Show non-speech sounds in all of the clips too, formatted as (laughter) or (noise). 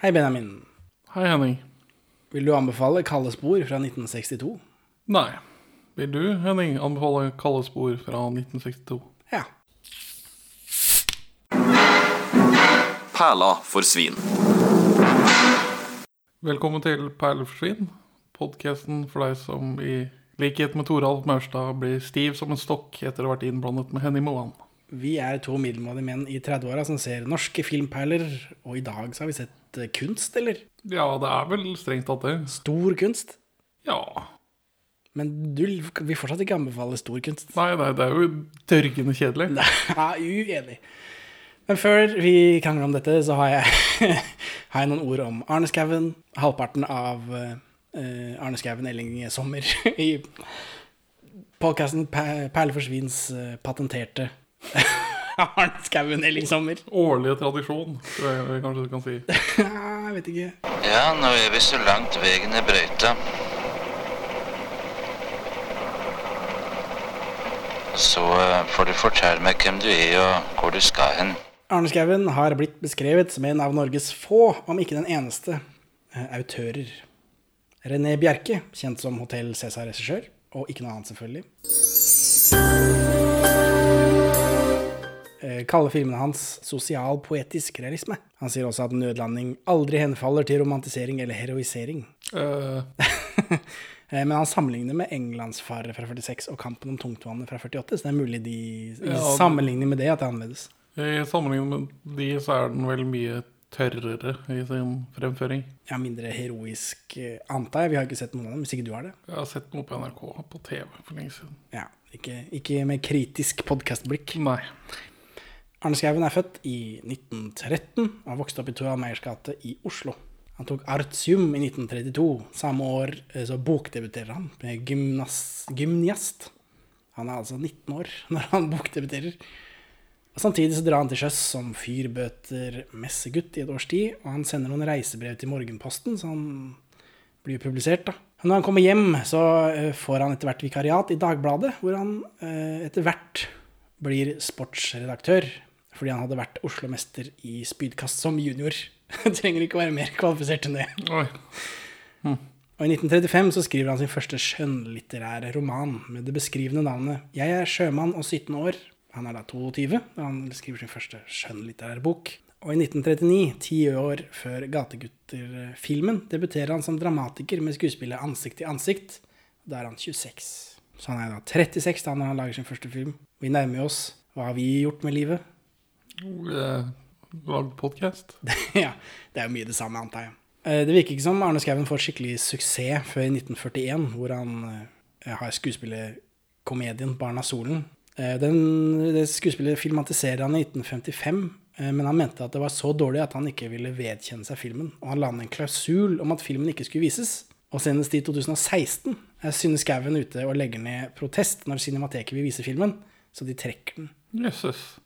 Hei, Benjamin. Hei, Henning. Vil du anbefale Kalde spor fra 1962? Nei. Vil du, Henning, anbefale Kalde spor fra 1962? Ja. Perla for svin. Velkommen til Perleforsvinn, podkasten for deg som i likhet med Toralf Maurstad blir stiv som en stokk etter å ha vært innblandet med Henny Moan. Vi er to middelmådige menn i 30-åra som ser norske filmperler, og i dag så har vi sett eh, kunst, eller? Ja, det er vel strengt tatt det. Stor kunst. Ja. Men du vil fortsatt ikke anbefale stor kunst. Nei, nei, det er jo dørgende kjedelig. (laughs) Nei, uenig. Men før vi krangler om dette, så har jeg, (laughs) har jeg noen ord om Arne Skouen. Halvparten av uh, Arne Skouen Elling Sommer (laughs) i podkasten Perle for svins eh, patenterte (laughs) Arne Skouen Elling Sommer. Årlige tradisjon, tror jeg vi kanskje du kan si. (laughs) jeg vet ikke. Ja, nå er vi så langt veien er brøyta. Så eh, får du fortelle meg hvem du er og hvor du skal hen. Arne Skouen har blitt beskrevet som en av Norges få, om ikke den eneste, eh, autører. René Bjerke, kjent som Hotell Cæsar-regissør, og ikke noe annet, selvfølgelig. Eh, kaller filmene hans sosial-poetisk realisme. Han sier også at nødlanding aldri henfaller til romantisering eller heroisering. Eh, (laughs) Men han sammenligner med Englandsfarere fra 46 og Kampen om tungtvannet fra 48, så det er mulig de Ja, sammenligning med det at det er annerledes. I sammenligning med de, så er den vel mye tørrere i sin fremføring. Ja, mindre heroisk, antar jeg. Vi har ikke sett noen av dem, hvis ikke du har det. Jeg har sett noe på NRK på TV for lenge siden. Ja, ikke, ikke med kritisk podkastblikk. Nei. Arne Skouen er født i 1913 og har vokst opp i Meyers gate i Oslo. Han tok artium i 1932. Samme år eh, så bokdebuterer han med gymnas, gymnast. Han er altså 19 år (laughs) når han bokdebuterer. Og Samtidig så drar han til sjøs som fyrbøter messegutt i et års tid, og han sender noen reisebrev til Morgenposten, så han blir publisert. da. Når han kommer hjem, så eh, får han etter hvert vikariat i Dagbladet, hvor han eh, etter hvert blir sportsredaktør, fordi han hadde vært Oslo-mester i spydkast som junior. (laughs) Trenger ikke å være mer kvalifisert enn det. Oi. Og I 1935 så skriver han sin første skjønnlitterære roman med det beskrivende navnet 'Jeg er sjømann og 17 år'. Han er da 22 da han skriver sin første skjønnlitterære bok. Og i 1939, ti år før Gategutter-filmen, debuterer han som dramatiker med skuespillet 'Ansikt til ansikt'. Da er han 26. Så han er da 36 da når han lager sin første film. Vi nærmer oss. Hva har vi gjort med livet? Lagd podkast. (laughs) ja, det er jo mye det samme, antar jeg. Eh, Det virker ikke som Arne Skouen får skikkelig suksess før i 1941, hvor han eh, har skuespillerkomedien 'Barna Solen'. Eh, Den, det skuespillet filmatiserer han i 1955, eh, men han mente at det var så dårlig at han ikke ville vedkjenne seg filmen, og han la ned en klausul om at filmen ikke skulle vises. Og senest i 2016 er Synne Skouen ute og legger ned protest når Cinemateket vil vise filmen, så de trekker den. Jøsses.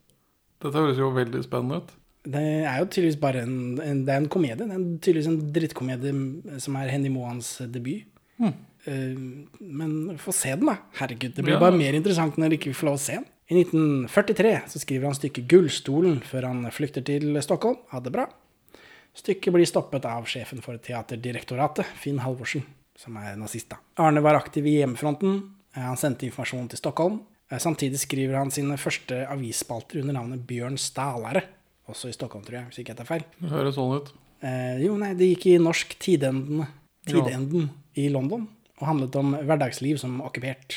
Dette høres jo veldig spennende ut. Det er jo tydeligvis bare en, en, det er en komedie. Det er tydeligvis en drittkomedie som er Henny Mohans debut. Eh, men få se den, da. Herregud, det blir Ja. bare mer interessant når vi ikke får lov å se den. I 1943 så skriver han stykket 'Gullstolen' før han flykter til Stockholm. Ha det bra. Stykket blir stoppet av sjefen for Teaterdirektoratet, Finn Halvorsen, som er nazist. da. Arne var aktiv i hjemmefronten. Eh, Han sendte informasjon til Stockholm. Eh, Samtidig skriver han sine første avisspalter under navnet Bjørn Stalare. Også i Stockholm, tror jeg, hvis ikke jeg tar feil. Det høres sånn ut. Eh, jo, nei, det gikk i Norsk Tidenden, Tidenden i London, og handlet om hverdagsliv som okkupert.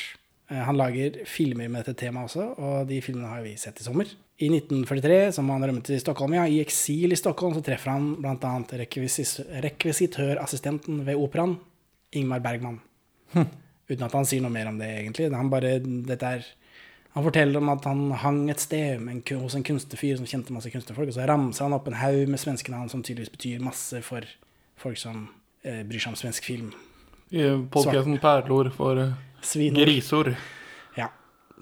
Eh, han lager filmer med dette temaet også, og de filmene har vi sett i sommer. I 1943, som han rømmet til Stockholm, ja, i eksil i Stockholm, så treffer han bl.a. Rekvisis rekvisitørassistenten ved operaen, Ingmar Bergman. Uten at han sier noe mer om det, egentlig. Han bare, dette er... Han forteller om at han hang et sted med en, hos en kunstnerfyr som kjente masse kunstnerfolk, og så ramser han opp en haug med svenske navn som tydeligvis betyr masse for folk som eh, bryr seg om svensk film. I podkasten Perlor for eh, grisor. Ja.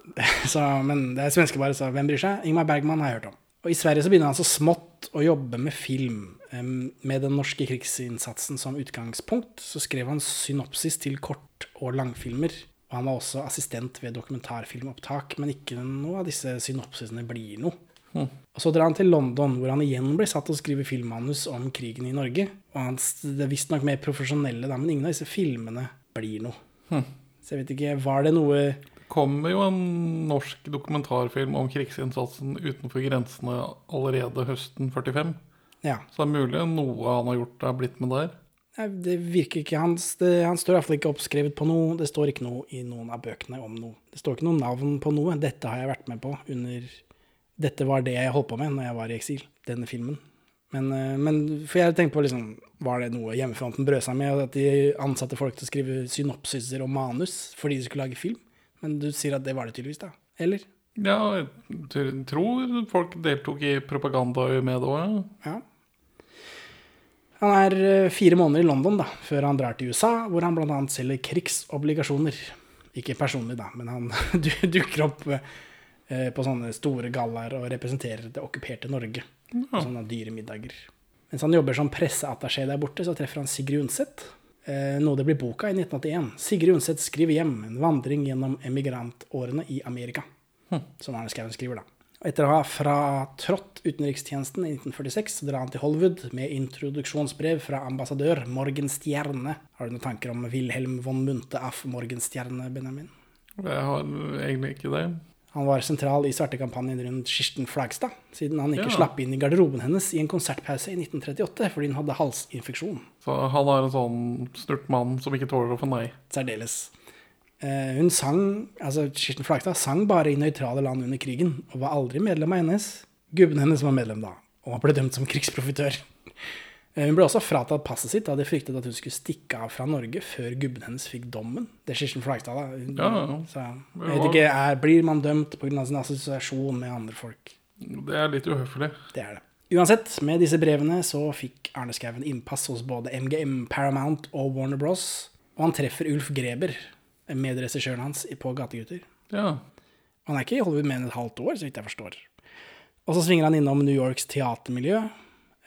(laughs) Så, men det er svenske bare, så hvem bryr seg? Ingmar Bergman har jeg hørt om. Og i Sverige så begynner han så smått å jobbe med film. Med den norske krigsinnsatsen som utgangspunkt så skrev han synopsis til kort- og langfilmer. Og han var også assistent ved dokumentarfilmopptak, men ikke noe av disse synopsisene blir noe. Og så drar han til London, hvor han igjen blir satt til å skrive filmmanus om krigen i Norge. Og han, det er visstnok mer profesjonelle, da, men ingen av disse filmene blir noe. Så jeg vet ikke, var det noe Det kommer jo en norsk dokumentarfilm om krigsinnsatsen utenfor grensene allerede høsten 45. Ja. Så det er mulig noe han har gjort er blitt med der. Det virker ikke hans, det, Han står iallfall ikke oppskrevet på noe. Det står ikke noe i noen av bøkene om noe. Det står ikke noe navn på noe. Dette har jeg vært med på under Dette var det jeg holdt på med når jeg var i eksil. Denne filmen. Men, eh, men For jeg tenkte på liksom Var det noe hjemmefronten brød seg med? At de ansatte folk til å skrive synopsiser og manus fordi de skulle lage film? Men du sier at det var det tydeligvis, da? Eller? Ja, jeg tror folk deltok i propagandaøyemed òg, ja. Ja. Han er eh, fire måneder i London da, før han drar til USA, hvor han bl.a. selger krigsobligasjoner. Ikke personlig, da, men han (laughs) du- dukker opp eh, på sånne store gallaer og representerer det okkuperte Norge. På sånne dyre middager. Mens han jobber som presseattaché der borte, så treffer han Sigrid Undset. Eh, noe det blir boka i 1981. Sigrid Undset skriver hjem. En vandring gjennom emigrantårene i Amerika. Som Arne Skouen skriver, da. Etter å ha fratrådt utenrikstjenesten i 1946, så drar han til Hollywood med introduksjonsbrev fra ambassadør Morgenstjerne. Har du noen tanker om Wilhelm von Munte af Morgenstjerne, Benjamin? Jeg har egentlig ikke det. Han var sentral i svartekampanjen rundt Kirsten Flagstad, siden han ikke Ja. slapp inn i garderoben hennes i en konsertpause i 1938 fordi hun hadde halsinfeksjon. Så han er en sånn snurt mann som ikke tåler å få nei. Særdeles. Eh, hun sang, altså Kirsten Flagstad sang bare i nøytrale land under krigen, og var aldri medlem av NS. Gubben hennes var medlem da, og ble dømt som krigsprofitør. Eh, Hun ble også fratatt passet sitt da de fryktet at hun skulle stikke av fra Norge før gubben hennes fikk dommen. Det er Kirsten Flagstad, da. Hun- Ja, ja. Så jeg vet ikke, er, Blir man dømt pga. sin assosiasjon med andre folk? Det er litt uhøflig. Det er det. Uansett, med disse brevene så fikk Arne Skouen innpass hos både MGM, Paramount og Warner Bros. Og han treffer Ulf Greber, medregissøren hans, på Gategutter. Ja. Han er ikke i Hollywood mer enn et halvt år, så vidt jeg forstår. Og så svinger han innom New Yorks teatermiljø,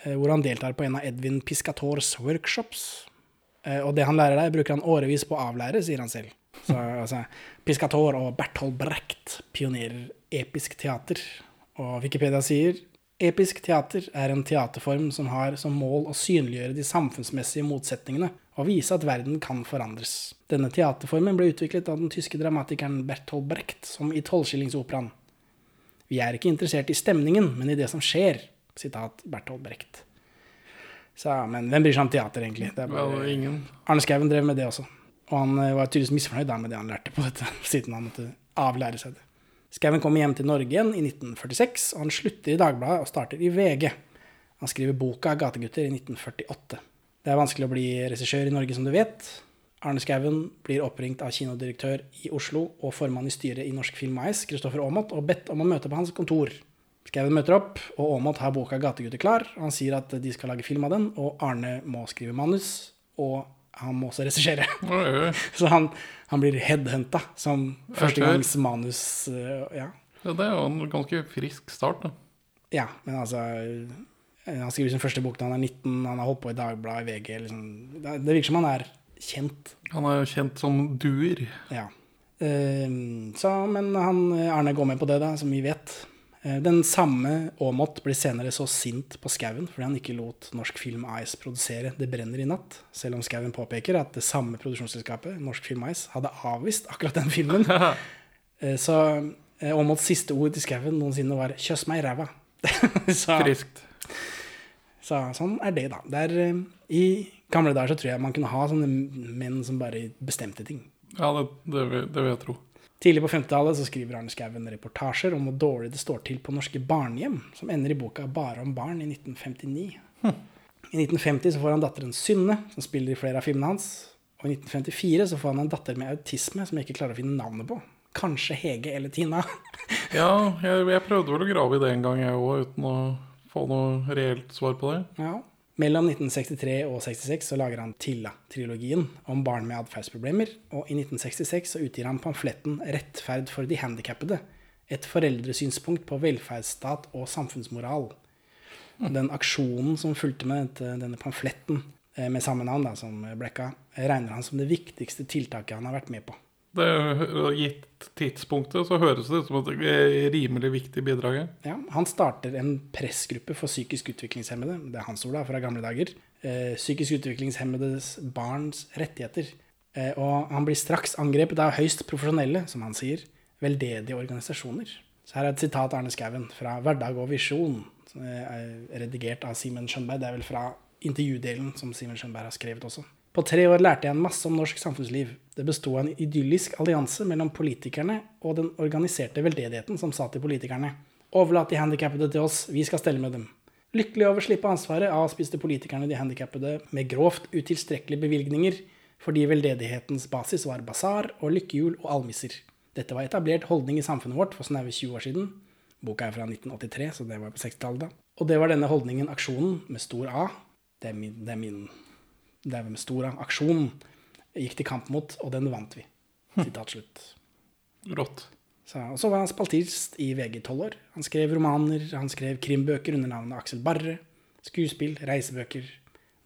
eh, hvor han deltar på en av Edvin Piscators workshops. Eh, Og det han lærer der, bruker han årevis på å avlære, sier han selv. Så (laughs) altså, Piscator og Berthold Brecht pionerer episk teater. Og Wikipedia sier episk teater er en teaterform som har som mål å synliggjøre de samfunnsmessige motsetningene og vise at verden kan forandres. Denne teaterformen ble utviklet av den tyske dramatikeren Berthold Brecht, som i Tolvskillingsoperaen. Vi er ikke interessert i stemningen, men i det som skjer. Sitat Berthold Brecht. Så, men hvem bryr seg om teater, egentlig? Det er bare, ingen. Arne Skouen drev med det også. Og han eh, var tydeligvis misfornøyd med det han lærte på dette, (laughs) siden han måtte avlære seg det. Skouen kommer hjem til Norge igjen i 1946, og han slutter i Dagbladet og starter i VG. Han skriver boka 'Gategutter' i 1948. Det er vanskelig å bli regissør i Norge, som du vet. Arne Skouen blir oppringt av kinodirektør i Oslo og formann i styret i Norsk Film AS, Kristoffer Aamodt, og bedt om å møte på hans kontor. Skouen møter opp, og Aamodt har boka 'Gategutter' klar. Han sier at de skal lage film av den, og Arne må skrive manus, og han må også regissere. (laughs) (laughs) Så han, han blir headhunta som førstegangs manus... øh, Ja. Ja, det er jo en ganske frisk start, da. ja, men altså Han skriver sin første bok da han er 19, han har holdt på i Dagbladet, i VG liksom. det, det virker som han er kjent. Han er jo kjent som duer. Ja. Ehm, så, men han, Arne går med på det, da, som vi vet. Eh, Den samme Aamodt blir senere så sint på Skauen fordi han ikke lot Norsk Film Ice produsere 'Det brenner i natt', selv om Skauen påpeker at det samme produksjonsselskapet, Norsk Film Ice, hadde avvist akkurat den filmen. (laughs) Eh, Så Aamodts siste ord til Skauen noensinne var 'kjøss meg i ræva'. (laughs) så, Friskt. Så sånn er det, da. Det er, eh, I gamle dager så tror jeg man kunne ha sånne menn som bare bestemte ting. Ja, det, det, vil- det vil jeg tro. Tidlig på 50-tallet så skriver Arne Skouen reportasjer om hvor dårlig det står til på norske barnehjem, som ender i boka 'Bare om barn' i 1959. I 1950 så får han datteren Synne, som spiller i flere av filmene hans. Og i 1954 så får han en datter med autisme som jeg ikke klarer å finne navnet på. Kanskje Hege eller Tina. Ja, jeg, jeg prøvde vel å grave i det en gang, jeg òg, uten å få noe reelt svar på det. Ja. Mellom 1963 og 66 så lager han Tilla-trilogien om barn med atferdsproblemer, og i 1966 så utgir han pamfletten 'Rettferd for de handikappede', et foreldresynspunkt på velferdsstat og samfunnsmoral. Den aksjonen som fulgte med denne pamfletten eh, med samme navn da, som Blekka, regner han som det viktigste tiltaket han har vært med på. Det, gitt tidspunktet så høres det ut som et rimelig viktig bidrag. Ja, han starter en pressgruppe for psykisk utviklingshemmede. Det er hans ord da, fra gamle dager. Eh, psykisk utviklingshemmedes barns rettigheter. Eh, og han blir straks angrepet av høyst profesjonelle, som han sier, veldedige organisasjoner. Så her er et sitat Arne Skouen fra Hverdag og visjon, er redigert av Simen Skjønberg. Det er vel fra intervjudelen som Simen Skjønberg har skrevet også. På tre år lærte jeg en masse om norsk samfunnsliv. Det besto av en idyllisk allianse mellom politikerne og den organiserte veldedigheten som sa til politikerne overlat de handikappede til oss, vi skal stelle med dem. Lykkelig over å slippe ansvaret avspiste politikerne de handikappede med grovt utilstrekkelige bevilgninger fordi veldedighetens basis var basar og lykkehjul og almisser. Dette var etablert holdning i samfunnet vårt for snaue 20 år siden. Boka er fra 1983, så det var på 60-tallet da. Og det var denne holdningen aksjonen, med stor A, det er min, det er min det er med Stora. Aksjonen, gikk til kamp mot, og den vant vi. Sitat slutt. Rått. Så, og så var han spaltist i VG i tolv år. Han skrev romaner, han skrev krimbøker under navnet Aksel Barre. Skuespill, reisebøker,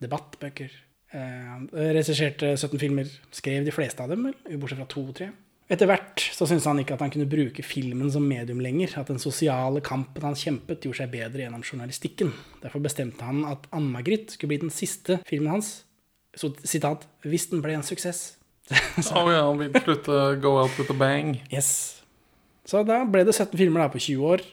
debattbøker. Eh, han regisserte 17 filmer, skrev de fleste av dem, vel, bortsett fra to, tre. Etter hvert så syntes han ikke at han kunne bruke filmen som medium lenger, at den sosiale kampen han kjempet, gjorde seg bedre gjennom journalistikken. Derfor bestemte han at Ann-Margrit skulle bli den siste filmen hans. Så sitat 'Hvis den ble en suksess'. (laughs) Å ja, vi vil slutte Go Out With A Bang. Yes. Så da ble det 17 filmer da på 20 år.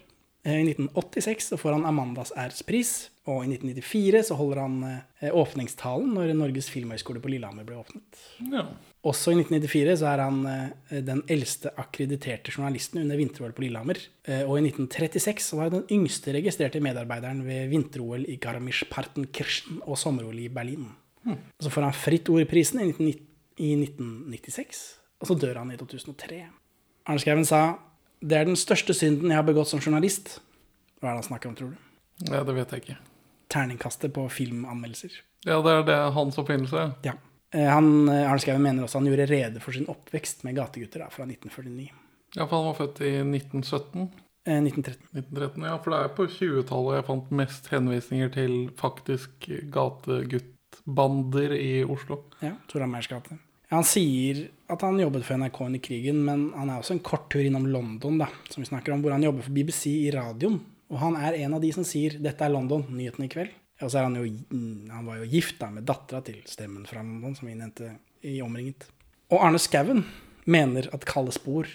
Eh, I 1986 så får han Amandas ærespris, og i 1994 så holder han eh, åpningstalen når Norges filmhøgskole på Lillehammer ble åpnet. Ja. Også i 1994 så er han eh, den eldste akkrediterte journalisten under vinter-OL på Lillehammer. Eh, og i 1936 så var han den yngste registrerte medarbeideren ved vinter-OL i Garmisch-Partenkirchen og sommer-OL i Berlin. Og så får han Fritt Ord-prisen i, prisen i 1996, og så dør han i 2003. Arne Skreven sa det er den største synden jeg har begått som journalist. Hva er det han snakker om, tror du? ja, det vet jeg ikke. Terningkastet på filmanmeldelser. Ja, det er det hans oppfinnelse. Ja. Eh, Han, eh, Skreven mener også han gjorde rede for sin oppvekst med gategutter da, fra 1949. Ja, for han var født i 1917. Eh, 1913. 1913, ja, for det er på 20-tallet jeg fant mest henvisninger til faktisk gateguttbander i Oslo. Ja, Tora Meyers gate. Han sier at han jobbet for NRK under krigen, men han er også en kort tur innom London, da, som vi snakker om, hvor han jobber for BBC i radioen. Og han er en av de som sier 'Dette er London, nyhetene i kveld'. Og så er han jo mm, Han var jo gift da med dattera til stemmen fra London, som vi nevnte i Omringet. Og Arne Skouen mener at 'Kalde spor'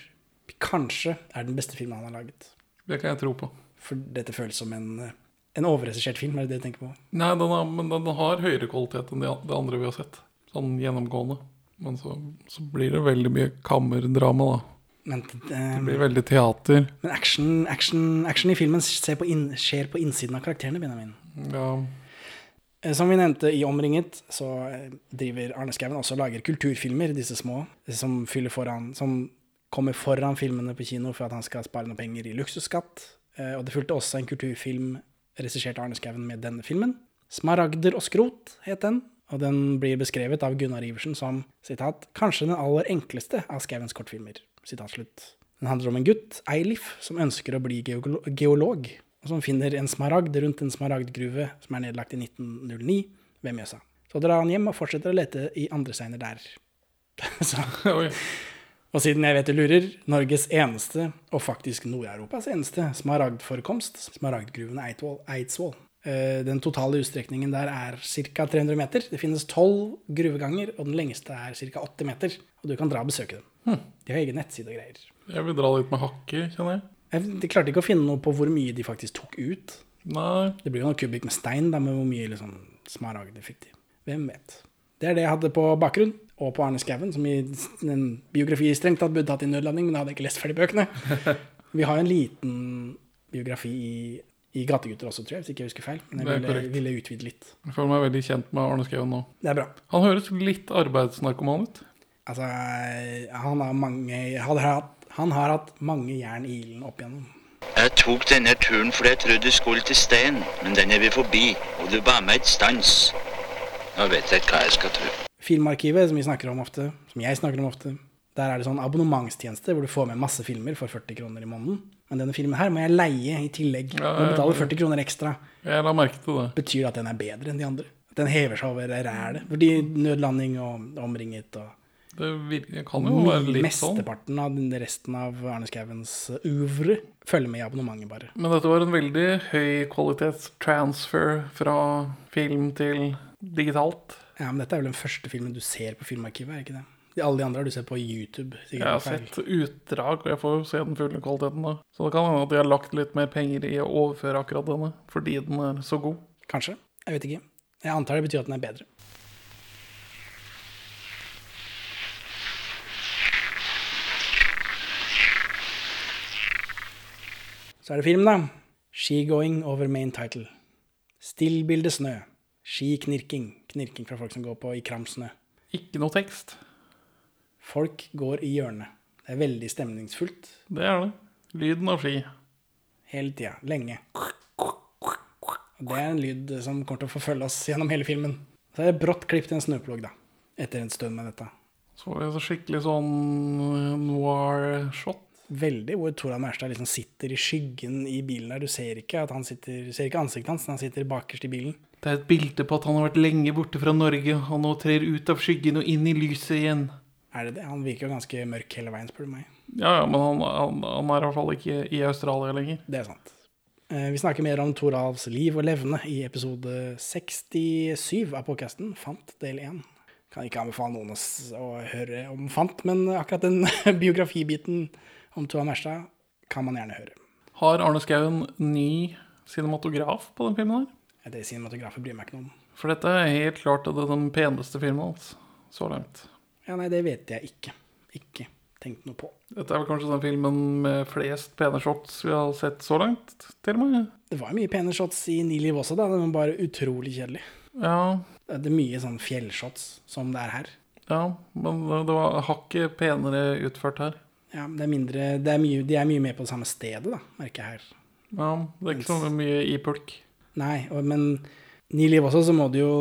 kanskje er den beste filmen han har laget. Det kan jeg tro på. For dette føles som en, eh, en overregissert film, er det det du tenker på? Nei, den har, men den har høyere kvalitet enn det andre vi har sett. Sånn gjennomgående. Men så, så blir det veldig mye kammerdrama, da. Men, Det eh, blir veldig teater. men action, action, action i filmen på, inn, skjer på innsiden av karakterene, Benjamin. Ja, Eh, Som vi nevnte i Omringet, så eh, driver Arne Skouen også og lager kulturfilmer, disse små, som, fyller foran, som kommer foran filmene på kino for at han skal spare noen penger i luksusskatt. Og det fulgte også en kulturfilm regissert Arne Skouen med denne filmen. 'Smaragder og skrot' het den, og den blir beskrevet av Gunnar Iversen som citat, 'kanskje den aller enkleste av Skauens kortfilmer'. Slutt. Den handler om en gutt, Eilif, som ønsker å bli geolog, og som finner en smaragd rundt en smaragdgruve som er nedlagt i 1909 ved Mjøsa. Så drar han hjem og fortsetter å lete i andre steiner der. (laughs) Så. Og siden jeg vet du lurer, Norges eneste, og faktisk Nord-Europas eneste, smaragdforekomst, smaragdgruven Eidsvoll. Eidsvoll. Eh, Den totale utstrekningen der er ca. 300 meter. Det finnes tolv gruveganger, og den lengste er ca. 80 meter. Og du kan dra og besøke dem. De har egen nettside og greier. Jeg vil dra litt med hakker, kjenner jeg. Jeg- De klarte ikke å finne noe på hvor mye de faktisk tok ut. Nei, Det blir jo noen kubikk med stein, da, med hvor mye liksom, smaragder fikk de? Hvem vet? Det er det jeg hadde på bakgrunn, og på Arne Skouen, som i en biografi strengt tatt burde tatt i nødlanding, men da hadde jeg ikke lest ferdig bøkene. (laughs) Vi har en liten biografi i, i Gategutter også, tror jeg, hvis ikke jeg husker feil. Men jeg ville, ville utvide litt. jeg føler meg veldig kjent med Arne Skouen nå. Det er bra. Han høres litt arbeidsnarkoman ut. Altså, han har mange Han hatt, han har hatt mange jern i ilden opp igjennom. Jeg tok denne turen fordi jeg trodde du skulle til Stein, men den er vi forbi, og du ba meg et stans. Nå vet jeg ikke hva jeg skal tro. Filmarkivet, som vi snakker om ofte, som jeg snakker om ofte, der er det sånn abonnementstjeneste hvor du får med masse filmer for 40 kroner i måneden. Men denne filmen her må jeg leie i tillegg. Ja, Må betale 40 kroner ekstra. Jeg la merke til det. Betyr det at den er bedre enn de andre? Den hever seg over rælet? Fordi nødlanding og omringet og Det vir- kan jo være litt sånn. Mesteparten av den resten av Arne Skauens oeuvre følger med i abonnementet, bare. Men dette var en veldig høy kvalitetstransfer fra film til digitalt. Ja, men dette er vel den første filmen du ser på Filmarkivet, er ikke det? Alle de andre har du sett på YouTube. Jeg har sett utdrag, og jeg får se den fulle kvaliteten da. Så det kan hende at de har lagt litt mer penger i å overføre akkurat denne, fordi den er så god. Kanskje. Jeg vet ikke. Jeg antar det betyr at den er bedre. Så er det film, da. Skigoing over main title. Stillbilde snø. Skiknirking. Knirking fra folk som går på i kram snø. Ikke noe tekst. Folk går i hjørnet. Det er veldig stemningsfullt Det er det. Lyden av ski. hele tida. Lenge. Det er en lyd som kommer til å forfølge oss gjennom hele filmen. Så er det brått klipp til en snøplog, da. Etter en stund med dette. Så det så skikkelig sånn noir-shot. Veldig hvor Tora Mærstad liksom sitter i skyggen i bilen der. Du ser ikke, at han sitter, ser ikke ansiktet hans, han sitter bakerst i bilen. Det er et bilde på at han har vært lenge borte fra Norge, og nå trer ut av skyggen og inn i lyset igjen. Er det det? Han virker jo ganske mørk hele veien, spør du meg. Ja, ja, men han, han, han er i hvert fall ikke i Australia lenger. Det er sant. Eh, Vi snakker mer om Toralvs liv og levne i episode 67 av podkasten, Fant del 1. Kan ikke anbefale noen å høre om Fant, men akkurat den (laughs) biografibiten om Tora Mærstad kan man gjerne høre. Har Arne Skouen ny cinematograf på den filmen her? Det cinematografer bryr meg ikke noe om. For dette er helt klart det den peneste filmen hans så langt. Ja, nei, det vet jeg ikke. Ikke tenkt noe på. Dette er vel kanskje den filmen med flest pene shots vi har sett så langt, til og med. Det var mye pene shots i Ni liv også, da. Den var bare utrolig kjedelig. Ja, Det er mye sånn fjellshots som det er her. ja, men det var hakket penere utført her. Ja, det er mindre, det er mye, De er mye mer på det samme stedet, da, merker jeg her. Ja, det er ikke så mye i pulk. Nei, og, men Ni liv også, så må du jo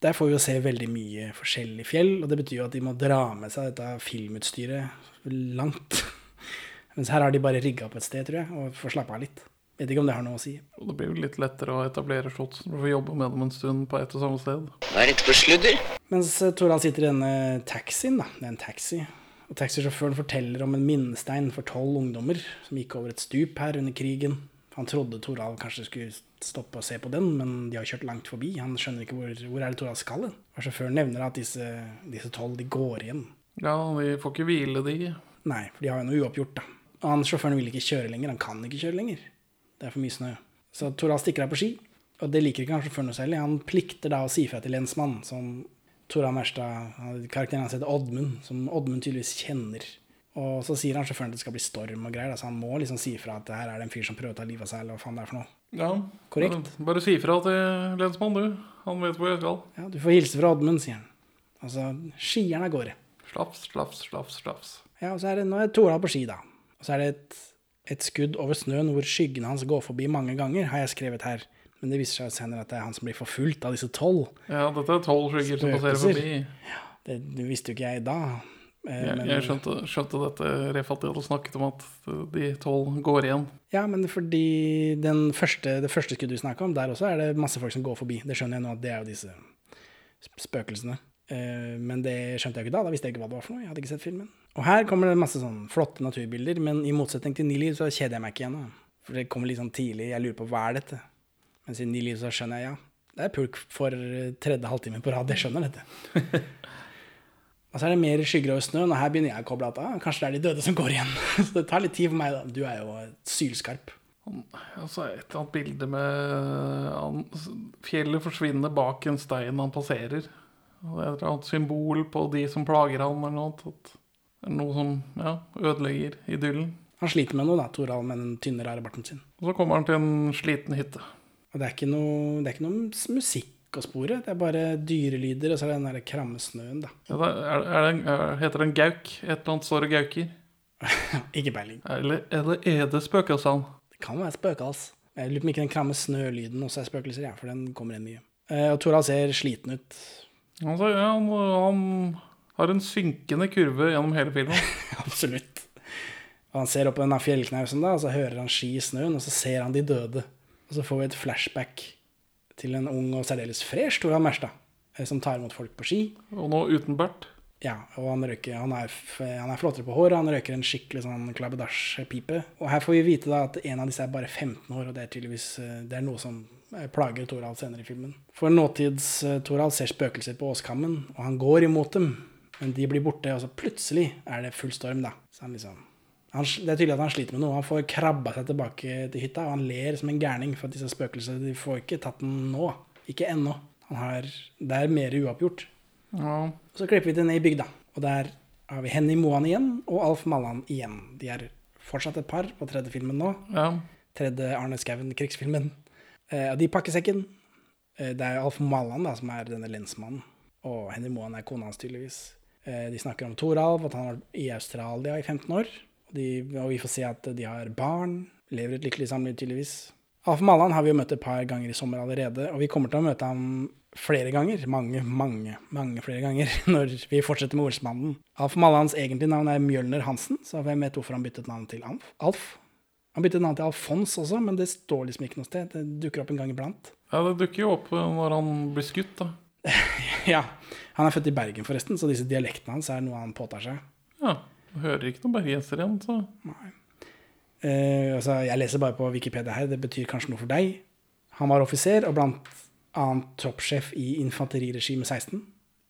Der får vi jo se veldig mye forskjellig fjell, og det betyr jo at de må dra med seg dette filmutstyret langt. (laughs) Mens her har de bare rigga opp et sted, tror jeg, og får slappe av litt. Vet ikke om det har noe å si. Og det blir jo litt lettere å etablere shots når du får jobbe med dem en stund på ett og samme sted. Hva er dette for sludder? Mens Toran Torald sitter i denne taxien, da. Det er en taxi. Og taxisjåføren forteller om en minnestein for tolv ungdommer som gikk over et stup her under krigen. Han trodde Toralv kanskje skulle stoppe og se på den, men de har kjørt langt forbi. Han skjønner ikke hvor, hvor er det Toralv skal hen. Sjåføren nevner at disse disse tolv de går igjen. Ja, de får ikke hvile, de. Nei, for de har jo noe uoppgjort, da. Og han sjåføren vil ikke kjøre lenger. Han kan ikke kjøre lenger. Det er for mye snø. Så Toralv stikker av på ski, og det liker ikke han sjåføren noe særlig. Han plikter da å si fra til lensmannen, som Toralv Merstad, karakteren hans heter Oddmund, som Oddmund tydeligvis kjenner. Og så sier han sjåføren at det skal bli storm og greier, så han må liksom si fra at det her er det en fyr som prøver å ta livet av seg, eller hva faen det er for noe. Ja, Korrekt. Bare, bare si fra til lensmann, du. Han vet hvor jeg skal. Ja, du får hilse fra Oddmund, sier han. Altså, skieren av gårde. Slaps, slaps, slaps, slaps. Ja, og så er det, nå er Tora på ski, da. Og så er det et, et skudd over snøen hvor skyggene hans går forbi mange ganger, har jeg skrevet her. Men det viser seg senere at det er han som blir forfulgt av disse tolv. Ja, dette er tolv skygger som passerer forbi. Det, det visste jo ikke jeg da. Eh, Jeg, men- jeg skjønte, skjønte dette ref at hadde snakket om at de tolv går igjen. Ja, men fordi den første, det første skuddet du snakka om, der også er det masse folk som går forbi. Det skjønner jeg nå at det er jo disse spøkelsene. Eh, Men det skjønte jeg ikke da. Da visste jeg ikke hva det var for noe. Jeg hadde ikke sett filmen. Og her kommer det masse sånn flotte naturbilder, men i motsetning til Ni liv så kjeder jeg meg ikke igjen. da. For det kommer litt sånn tidlig. Jeg lurer på hva er dette? Mens i Ni liv så skjønner jeg ja. Det er pulk for tredje halvtime på rad. Jeg skjønner dette. (laughs) Og så er det mer skygger over snøen, og her begynner jeg å koble ah, kanskje det er de døde som går igjen. (laughs) Så det tar litt tid for meg, da. Du er jo sylskarp. Altså et eller annet bilde med han, Fjellet forsvinner bak en stein han passerer. Og det er et eller annet symbol på de som plager han, eller noe. At det er noe som ja, ødelegger idyllen. Han sliter med noe, da, Torald, med den tynne, rare barten sin. Og så kommer han til en sliten hytte. Og det er ikke noe, det er ikke noe musikk å sporet. Det er bare dyrelyder, og så er det den der krammesnøen, da. Ja, er, er det en, er, heter det en gauk? Et eller annet sår og gauker? (laughs) ikke peiling. Eller, eller er det spøkelsene? Det kan være spøkels. Jeg lurer på om ikke den kramme snølyden også er spøkelser, ja, for den kommer inn mye. Eh, og Torald ser sliten ut. Altså, ja, han, han har en synkende kurve gjennom hele filmen. (laughs) Absolutt. Og han ser opp på denne fjellknausen, da, og så hører han ski i snøen, og så ser han de døde. Og så får vi et flashback til en ung og særdeles fresh Torald Merstad, eh, som tar imot folk på ski. Og nå uten bart. Ja, og han røyker Han er, han er flottere på håret, han røyker en skikkelig sånn klabbedasj-pipe. Og her får vi vite da at en av disse er bare 15 år, og det er tydeligvis eh, det er noe som eh, plager Torald senere i filmen. For nåtids-Torald ser spøkelser på åskammen, og han går imot dem. Men de blir borte, og så plutselig er det full storm, da. Så han liksom han, det er tydelig at han sliter med noe. Han får krabba seg tilbake til hytta, og han ler som en gærning for at disse spøkelsene de får ikke tatt den nå. Ikke ennå. Han har, det er mer uoppgjort. Ja. Så klipper vi til ned i bygda, og der har vi Henny Moan igjen og Alf Mallan igjen. De er fortsatt et par på tredje filmen nå. ja. Tredje Arne Skouen, krigsfilmen. Eh, de i pakkesekken. Eh, det er Alf Mallan da, som er denne lensmannen, og Henny Moan er kona hans, tydeligvis. Eh, de snakker om Toralv, at han har vært i Australia i 15 år. De, og vi får se at de har barn. Lever et lykkelig samliv, tydeligvis. Alf Mallan har vi jo møtt et par ganger i sommer allerede, og vi kommer til å møte ham flere ganger. Mange, mange, mange flere ganger (laughs) når vi fortsetter med Olsmannen. Alf Mallans egentlige navn er Mjølner Hansen, så hvem vet hvorfor han byttet navn til Alf? Alf? Han byttet navn til Alfons også, men det står liksom ikke noe sted. Det dukker opp en gang iblant. ja, det dukker jo opp når han blir skutt, da. (laughs) Ja, Han er født i Bergen, forresten, så disse dialektene hans er noe han påtar seg. Ja. Du hører ikke noen bergenser igjen, så Eh, altså, jeg leser bare på Wikipedia her, det betyr kanskje noe for deg. Han var offiser og blant annet troppssjef i infanteriregimet 16.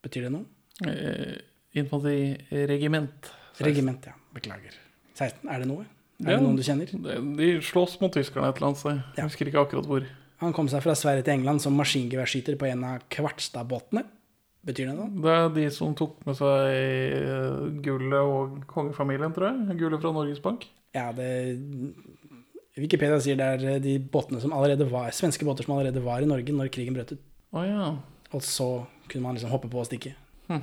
Betyr det noe? eh, Infanteriregiment. Regiment, ja. Beklager. 16, er det noe? Er Ja. det noen du kjenner? De- De slåss mot tyskerne et eller annet sted. Ja. Jeg husker ikke akkurat hvor. Han kom seg fra Sverige til England som maskingeværskyter på en av Kvartstad-båtene. Betyr det noe? Det er de som tok med seg eh, gullet og kongefamilien, tror jeg. Gullet fra Norges Bank. Ja, det Wikipedia sier det er de båtene som allerede var Svenske båter som allerede var i Norge når krigen brøt ut. Oh, ja. Og så kunne man liksom hoppe på og stikke. Hm.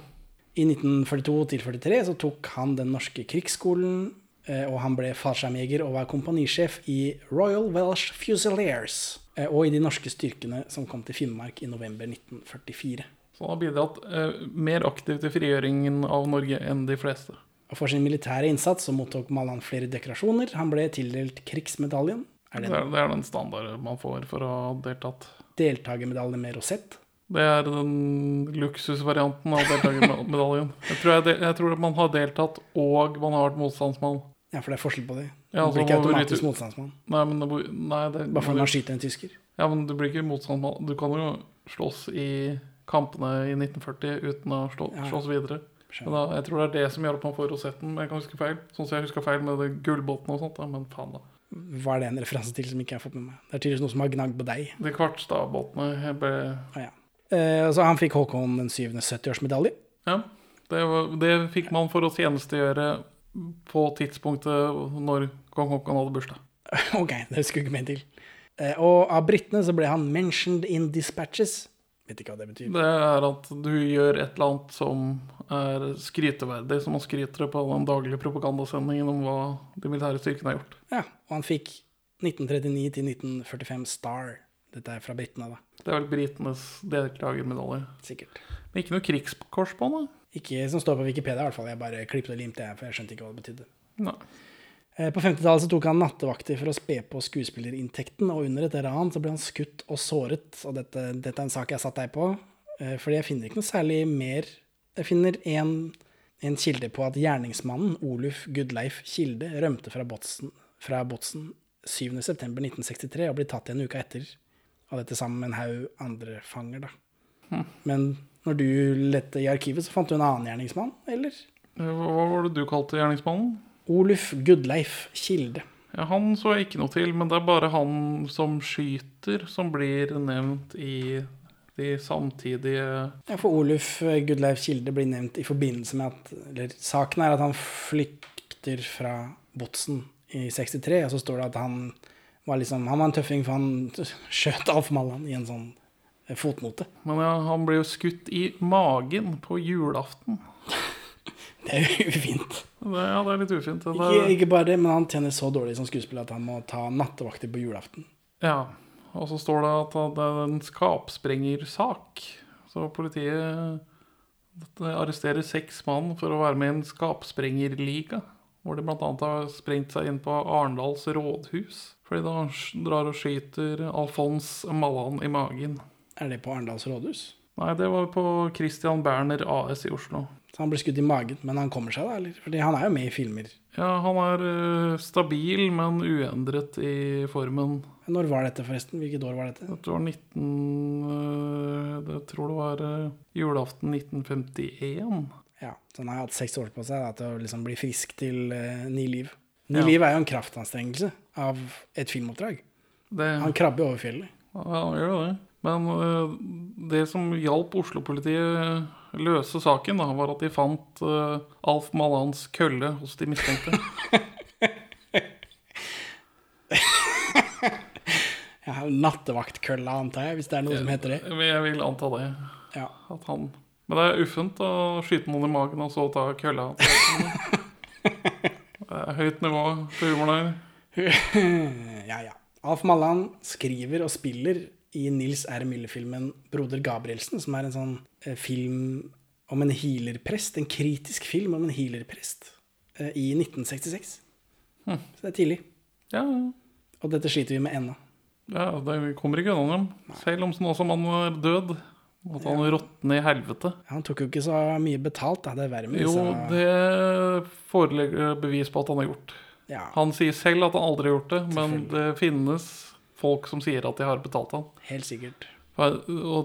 I 1942-43 så tok han den norske krigsskolen, eh, og han ble fallskjermjeger og var kompanisjef i Royal Welsh Fusiliers, eh, og i de norske styrkene som kom til Finnmark i november 1944. Han har bidratt eh, mer aktivt til frigjøringen av Norge enn de fleste. Og for sin militære innsats så mottok Mallan flere dekorasjoner. Han ble tildelt krigsmedaljen. Er Det det er, det er den standarden man får for å ha deltatt. deltakermedalje med rosett? Det er den luksusvarianten av deltakermedaljen. (laughs) Jeg tror, jeg, jeg tror at man har deltatt og man har vært motstandsmann. Ja, for det er forskjell på det. Ja, Man blir altså, ikke automatisk du... motstandsmann. Nei, men det, nei, det, Bare fordi man skyter en tysker. Ja, men du blir ikke motstandsmann. Du kan jo slåss i kampene i 1940 uten å slå, Ja. slåss videre. Da, jeg tror det er det som gjør at man får rosetten. Jeg kan huske feil. Sånn som jeg husker feil med det gullbåtene og sånt. Da. Men faen, da. Hva er det en referanse til som ikke jeg har fått med meg? Det er tydeligvis noe som har gnagd på deg. De Kvartstad-båtene ble Ah, ja. eh, så han fikk Håkon den syvende 70-årsmedalje. Ja. Det, var, det fikk man for å tjenestegjøre på tidspunktet når kong Håkon hadde bursdag. (laughs) ok, det skulle ikke med til. Eh, og av britene så ble han 'mentioned in dispatches'. Vet ikke hva det betyr. Det er at du gjør et eller annet som er skryteverdig, som man skryter på den daglige propagandasendingen om hva de militære styrkene har gjort. Ja, og han fikk 1939 til 1945 Star. Dette er fra britene, da. Det er vel britenes deltakermedalje. Sikkert. Men ikke noe krigskors på den? da? Ikke som står på Wikipedia, i hvert fall. Jeg bare klippet og limte, jeg, for jeg skjønte ikke hva det betydde. Nei. Eh, På 50-tallet tok han nattevakter for å spe på skuespillerinntekten, og under et ran så ble han skutt og såret. Og dette, dette er en sak jeg har satt deg på, eh, fordi jeg finner ikke noe særlig mer. Jeg finner en, en kilde på at gjerningsmannen, Oluf Gudleif Kilde, rømte fra Botsen, fra Botsen 7.9.1963 og ble tatt igjen uka etter. Og dette sammen med en haug andre fanger, da. Men når du lette i arkivet, så fant du en annen gjerningsmann, eller? Eh, hva var det du kalte gjerningsmannen? Oluf Gudleif Kilde. Ja, han så jeg ikke noe til, men det er bare han som skyter, som blir nevnt i de samtidige Ja, for Oluf Gudleif Kilde blir nevnt i forbindelse med at Eller saken er at han flykter fra Botsen i 63, og så står det at han var liksom Han var en tøffing, for han skjøt Alf Mallan i en sånn eh, fotnote. Men ja, han ble jo skutt i magen på julaften. Det er jo (laughs) ufint. Det, ja, det er litt ufint. Det Ikke, ikke bare det, men han tjener så dårlig som skuespiller at han må ta nattevakter på julaften. ja. Og så står det at det er en skapsprengersak. Så politiet arresterer seks mann for å være med i en skapsprengerliga. Hvor de bl.a. har sprengt seg inn på Arendals rådhus. Fordi de drar og skyter Alfons Mallan i magen. Er det på Arendals rådhus? Nei, det var på Christian Berner AS i Oslo. Så han ble skutt i magen, men han kommer seg, da? eller? Fordi han er jo med i filmer. Ja, han er eh, stabil, men uendret i formen. Når var dette, forresten? Hvilket år var dette? Det var 19 eh, Jeg tror det var eh, julaften 1951. Ja, Så han har hatt seks år på seg da, til å liksom bli frisk til eh, ny liv. Ny Ja. liv er jo en kraftanstrengelse av et filmoppdrag. Det, Han krabber over fjellet. ja, han gjør det. Men det som hjalp Oslo-politiet løse saken, da, var at de fant uh, Alf Malans kølle hos de mistenkte. Ja, Nattevaktkølla, antar jeg, hvis det er noe som heter det. Jeg vil anta det. Ja. At han Men det er uffent å skyte noen i magen og så ta kølla. (laughs) Det er høyt nivå på humoren her. ja, ja. Alf Mallan skriver og spiller i Nils R. Mille-filmen 'Broder Gabrielsen', som er en sånn eh, film om en healerprest. En kritisk film om en healerprest eh, i 1966. Så det er tidlig. Ja, ja. Og dette sliter vi med ennå. ja det, kommer ikke unna dem. Selv om nå som han er død. At han råtner i helvete. Han tok jo ikke så mye betalt, da. Det er verre med Jo, disse det foreligger bevis på at han har gjort. ja, Han sier selv at han aldri har gjort det, men det finnes folk som sier at de har betalt han. Helt sikkert. Å, å,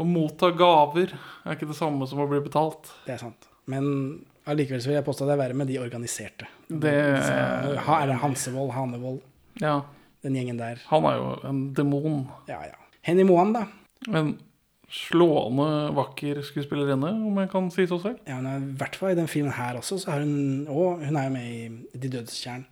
å motta gaver er ikke det samme som å bli betalt. Det er sant. Men allikevel vil jeg påstå at det er verre med de organiserte. Det ha, er det Hansevold, Hanevold, Ja, den gjengen der? han er jo en demon. Ja, ja. Henny Moan, da. En slående vakker skuespillerinne, om jeg kan si så selv. Ja, hun er, I hvert fall i den filmen her også, så har hun Og hun er jo med i De dødes tjern.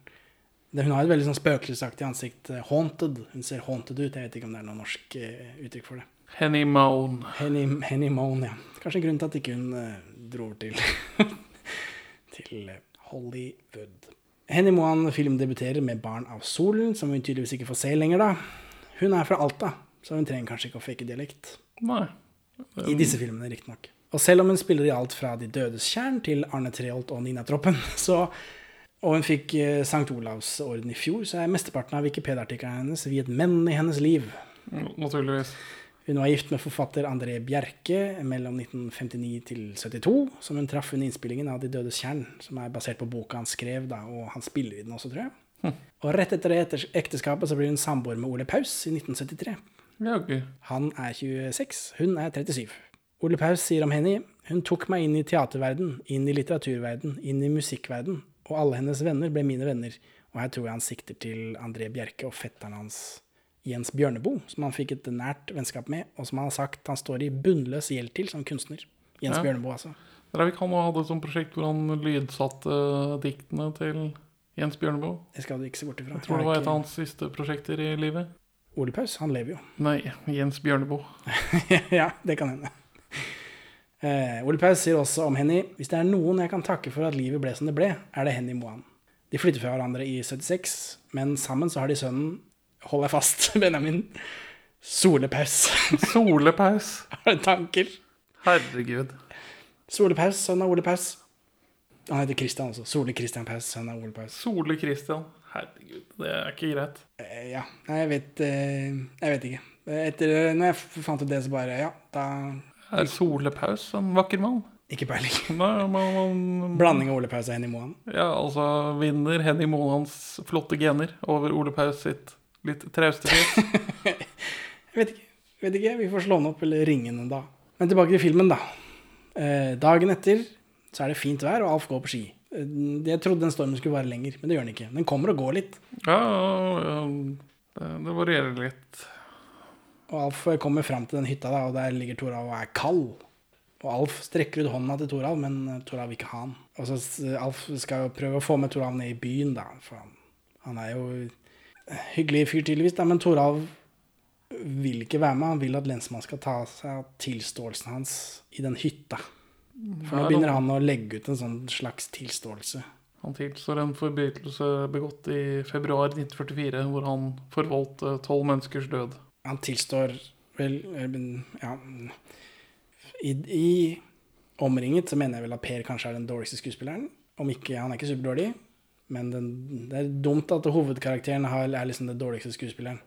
Det- Hun har et veldig sånn spøkelsesaktig ansikt. eh, Haunted. Hun ser haunted ut. Jeg vet ikke om det er noe norsk eh, uttrykk for det. Henny Moan. Henny, Henny Moan, ja. Kanskje en grunn til at ikke hun uh, dro over til (laughs) til Hollywood. Henny Moan filmdebuterer med 'Barn av solen', som hun tydeligvis ikke får se lenger, da. Hun er fra Alta, så hun trenger kanskje ikke å fake dialekt. Nei. I disse filmene, riktignok. Og selv om hun spiller i alt fra De dødes tjern til Arne Treholt og Nina Troppen, (laughs) så og hun fikk eh, St. Olavs orden i fjor, så er mesteparten av Wikipedia-artiklene hennes viet menn i hennes liv. Naturligvis. Hun var gift med forfatter André Bjerke mellom 1959 til 72, som hun traff under innspillingen av De dødes kjern, som er basert på boka han skrev, da, og han spiller i den også, tror jeg. Og rett etter det ekteskapet så blir hun samboer med Ole Paus i 1973. Ja, ok. Han er 26, hun er 37. Ole Paus sier om henne hun tok meg inn i teaterverden, inn i litteraturverden, inn i musikkverden, og alle hennes venner ble mine venner. Og her tror jeg han sikter til André Bjerke og fetteren hans Jens Bjørneboe, som han fikk et nært vennskap med, og som han har sagt han står i bunnløs gjeld til som kunstner. Jens Ja. Bjørneboe, altså. Reivik han hadde et sånt prosjekt hvor han lydsatte diktene til Jens Bjørneboe. Det skal du ikke se bort ifra. Jeg tror det var et av hans siste prosjekter i livet. Ole Paus, han lever jo. Nei, Jens Bjørneboe. (laughs) ja, det kan hende. Eh, Ole Paus sier også om Henny hvis det er noen jeg kan takke for at livet ble som det ble, er det Henny Moan. De flytter fra hverandre i 76, men sammen så har de sønnen Hold deg fast, (laughs) Benjamin. Solepaus. (laughs) Solepaus. Har du tanker? Herregud. Solepaus, sønn av Ole Paus. Han heter Christian også. Sole Christian Paus, sønn av Ole Paus. Sole Christian. Herregud, det er ikke greit. Eh, ja, nei, jeg vet eh, Jeg vet ikke. Etter når jeg fant ut det, så bare Ja, da Er Solepaus en vakker mann? Ikke peiling. (laughs) Nei, man, man, Blanding av Ole Paus og Henny Moan. Ja, altså vinner Henny Moans flotte gener over Ole Paus sitt litt trauste fjes. (laughs) Jeg vet ikke. Vet ikke. Vi får slå den opp eller ringe den da. Men tilbake til filmen, da. Eh, dagen etter så er det fint vær, og Alf går på ski. Eh, Jeg trodde den stormen skulle vare lenger, men det gjør den ikke. Den kommer og går litt. Ja, ja, det, det varierer litt. Og Alf kommer fram til den hytta, da, og der ligger Toralv og er kald. Og Alf strekker ut hånda til Toralv, men Toralv vil ikke ha han. Og så Alf skal jo prøve å få med Toralv ned i byen, da. For han, han er jo hyggelig fyr, tydeligvis, da, men Toralv vil ikke være med. Han vil at lensmannen skal ta seg av tilståelsen hans i den hytta. For nå begynner han å legge ut en sånn slags tilståelse. Han tilstår en forbrytelse begått i februar 1944, hvor han forvoldte tolv menneskers død. Han tilstår vel Ja. I, I Omringet så mener jeg vel at Per kanskje er den dårligste skuespilleren. Om ikke, Han er ikke superdårlig, men den, det er dumt at hovedkarakteren er liksom den dårligste skuespilleren.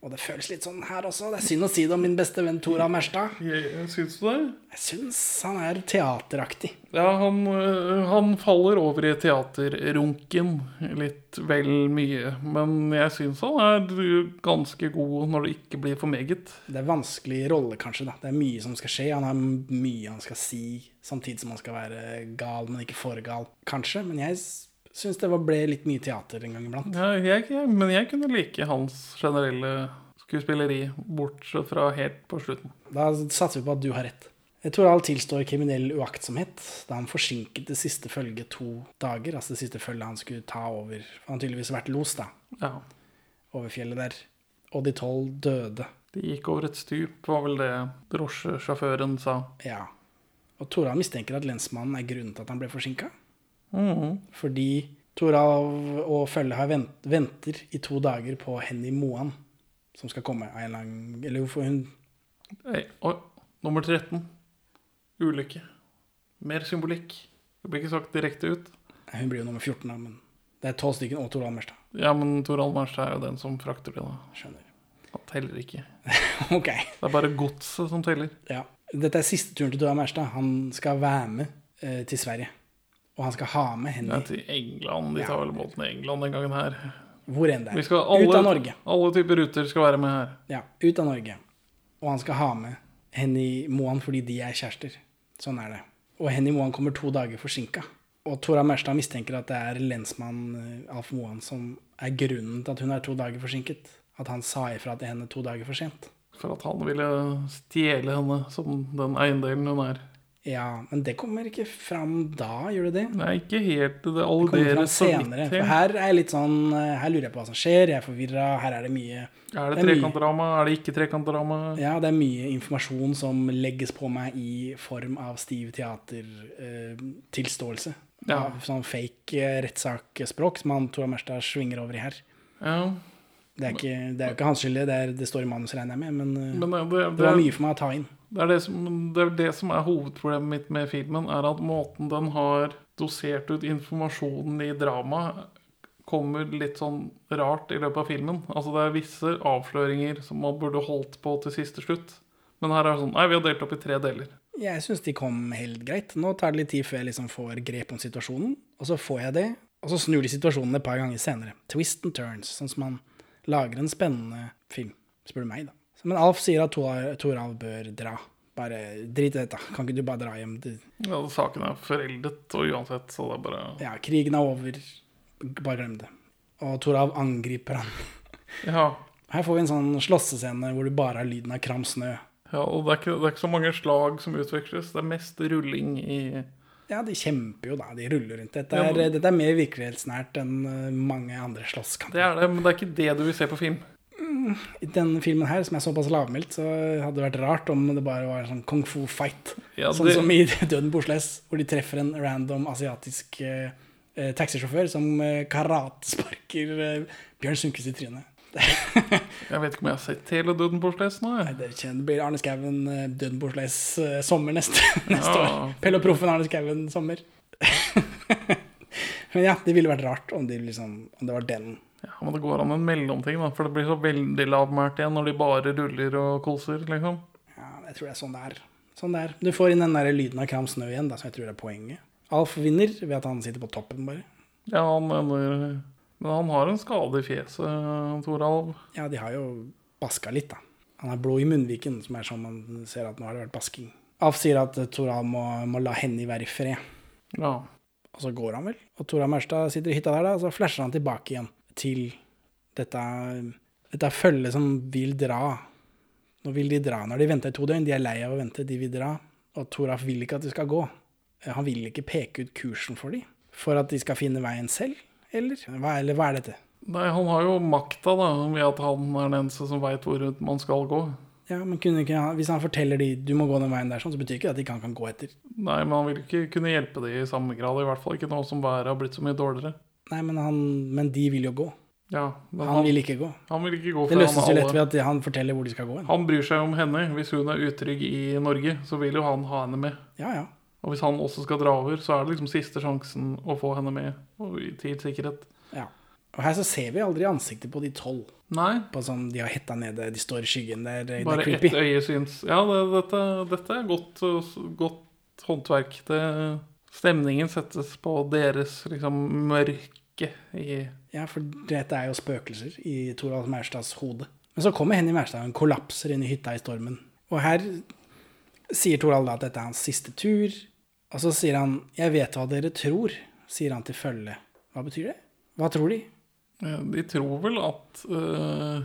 Og det føles litt sånn her også. Det er synd å si det om min beste venn Tora Merstad. Syns du det? Jeg syns han er teateraktig. Ja, han, øh, han faller over i teaterrunken litt vel mye. Men jeg syns han er ganske god når det ikke blir for meget. Det er vanskelig rolle, kanskje. da. Det er mye som skal skje. Han har mye han skal si, samtidig som han skal være gal, men ikke for gal. Kanskje. Men jeg syns det ble litt mye teater en gang iblant. Ja, jeg, jeg, men jeg kunne like hans generelle skuespilleri, bortsett fra helt på slutten. Da satser vi på at du har rett. Jeg tror Al tilstår kriminell uaktsomhet da han forsinket det siste følget to dager. Altså det siste følget han skulle ta over. For han har tydeligvis vært los da, Ja. over fjellet der. Og de tolv døde. De gikk over et stup, var vel det drosjesjåføren sa. Ja. Og Toral mistenker at lensmannen er grunnen til at han ble forsinka. Mhm. Fordi Torav og følget her vent, venter i to dager på Henny Moan, som skal komme en annen Eller hvorfor hun Hey, oi, nummer 13. Ulykke. Mer symbolikk. Det blir ikke sagt direkte ut. Hun blir jo nummer 14, da, men det er tolv stykker og Toralv Merstad. Ja, men Tor Almerstad er jo den som frakter det. da. Skjønner. Han teller ikke. (laughs) OK. Det er bare godset som teller. Ja. Dette er siste turen til Toralv Merstad. Han skal være med eh, til Sverige. Og han skal ha med Henny er til England. De tar vel båten til England den gangen her. hvor enn det er. alle, Ut av Norge. Alle typer ruter skal være med her. Ja, ut av Norge. Og han skal ha med Henny Moan fordi de er kjærester. Sånn er det. Og Henny Moan kommer to dager forsinka. Og Tora Merstad mistenker at det er lensmann eh, Alf Moan som er grunnen til at hun er to dager forsinket. At han sa ifra til henne to dager for sent. For at han ville stjele henne som den eiendelen hun er. Ja, men det kommer ikke fram da, gjør det det? Nei, ikke helt. Det kommer så vidt til. For her er jeg litt sånn eh, Her lurer jeg på hva som skjer. Jeg er forvirra. Her er det mye Er det det trekantdrama? Er det ikke trekantdrama? Ja, det er mye informasjon som legges på meg i form av stiv teatertilståelse. Ja. Sånn fake eh, rettssakspråk som han Tora Merstad svinger over i her. Ja. Det er, ikke, det er jo ikke hans skyld, det, er, det står i manus, regner jeg med, men, eh, Men det, det, det var mye for meg å ta inn. Det er det, som, det er det som er hovedproblemet mitt med filmen, er at måten den har dosert ut informasjonen i dramaet, kommer litt sånn rart i løpet av filmen. Altså Det er visse avsløringer som man burde holdt på til siste slutt. Men her er det sånn Nei, vi har delt opp i tre deler. Jeg syns de kom helt greit. Nå tar det litt tid før jeg liksom får grep om situasjonen, og så får jeg det. Og så snur de situasjonen et par ganger senere. Twist and turns, sånn som man lager en spennende film, spør du meg, da. Men Alf sier at Tor- Toralv bør dra. Bare drit i dette. Kan ikke du bare dra hjem? Du, Ja, saken er foreldet, og uansett, så det er bare ja, krigen er over. Bare glem det. Og Toralv angriper han. (laughs) Ja. Her får vi en sånn slåssescene hvor du bare har lyden av kram snø. ja og det er, ikke, det er ikke så mange slag som utveksles. Det er mest rulling i Ja, de kjemper jo, da. De ruller rundt. Dette Ja, er, men- dette er mer virkelighetsnært enn eh, mange andre Det er det, men det er ikke det du vil se på film. I denne filmen her, som er såpass lavmælt, så hadde det vært rart om det bare var en sånn kung fu-fight. Ja, sånn som i (laughs) Døden på Oslo S, hvor de treffer en random asiatisk eh, eh, taxisjåfør som eh, karatesparker eh, Bjørn Sunkes i trynet. Jeg vet ikke om jeg har sett hele Døden på nå. Nei, jeg. det blir Arne Skouen eh, Døden på Oslo S eh, sommer neste, (laughs) neste Ja. år. Pelle og Proffen Arne Skouen sommer. (laughs) Men ja, det ville vært rart om, de liksom, om det var den. Ja, men det går an en mellomting, da, for det blir så veldig lavmælt igjen når de bare ruller og koser, liksom. Ja, jeg tror det er sånn det er. Sånn det er. Du får inn den der lyden av kram snø igjen, da, som jeg tror er poenget. Alf vinner ved at han sitter på toppen, bare. Ja, han ender Men han har en skade i fjeset, Toralv. Ja, de har jo baska litt, da. Han har blod i munnviken, som er sånn man ser at nå har det vært basking. Alf sier at Toralv Toral må, må la Henny være i fred. Ja. Og så går han vel. Og Toralv Mørstad sitter i hytta der, da, og så flasher han tilbake igjen til dette, dette følget som vil dra. Nå vil de dra. Når de venter i to døgn, de er lei av å vente, de vil dra. Og Toralf vil ikke at de skal gå. Eh, Han vil ikke peke ut kursen for dem. For at de skal finne veien selv, eller? Hva, eller hva er dette? Nei, han har jo makta, da, ved at han er den eneste som veit hvor man skal gå. Ja, men kunne ikke, Hvis han forteller de du må gå den veien der, sånn, så betyr ikke det at de ikke han kan gå etter. Nei, men han vil ikke kunne hjelpe de i samme grad, i hvert fall ikke nå som været har blitt så mye dårligere. Nei, men, han, men de vil jo gå. Ja, men Han vil ikke gå. han vil ikke gå Det løses jo lett ved at han forteller hvor de skal gå. han bryr seg om henne. Hvis hun er utrygg i Norge, så vil jo han ha henne med. Ja, ja. Og hvis han også skal dra over, så er det liksom siste sjansen å få henne med til sikkerhet. ja. Og her så ser vi aldri ansiktet på de tolv. Nei, På sånn, De har hetta nede, de står i skyggen. Det er, det bare er ett øye syns. Ja, det, dette, dette er godt, godt håndverk. Det, stemningen settes på deres liksom mørke i Ja, for dette er jo spøkelser i Toralf Maurstads hode. Men så kommer Henny Maurstad hun kollapser inn i hytta i stormen. Og her sier Toralf da at dette er hans siste tur. Og så sier han 'Jeg vet hva dere tror', sier han til følget. Hva betyr det? Hva tror de? De tror vel at uh,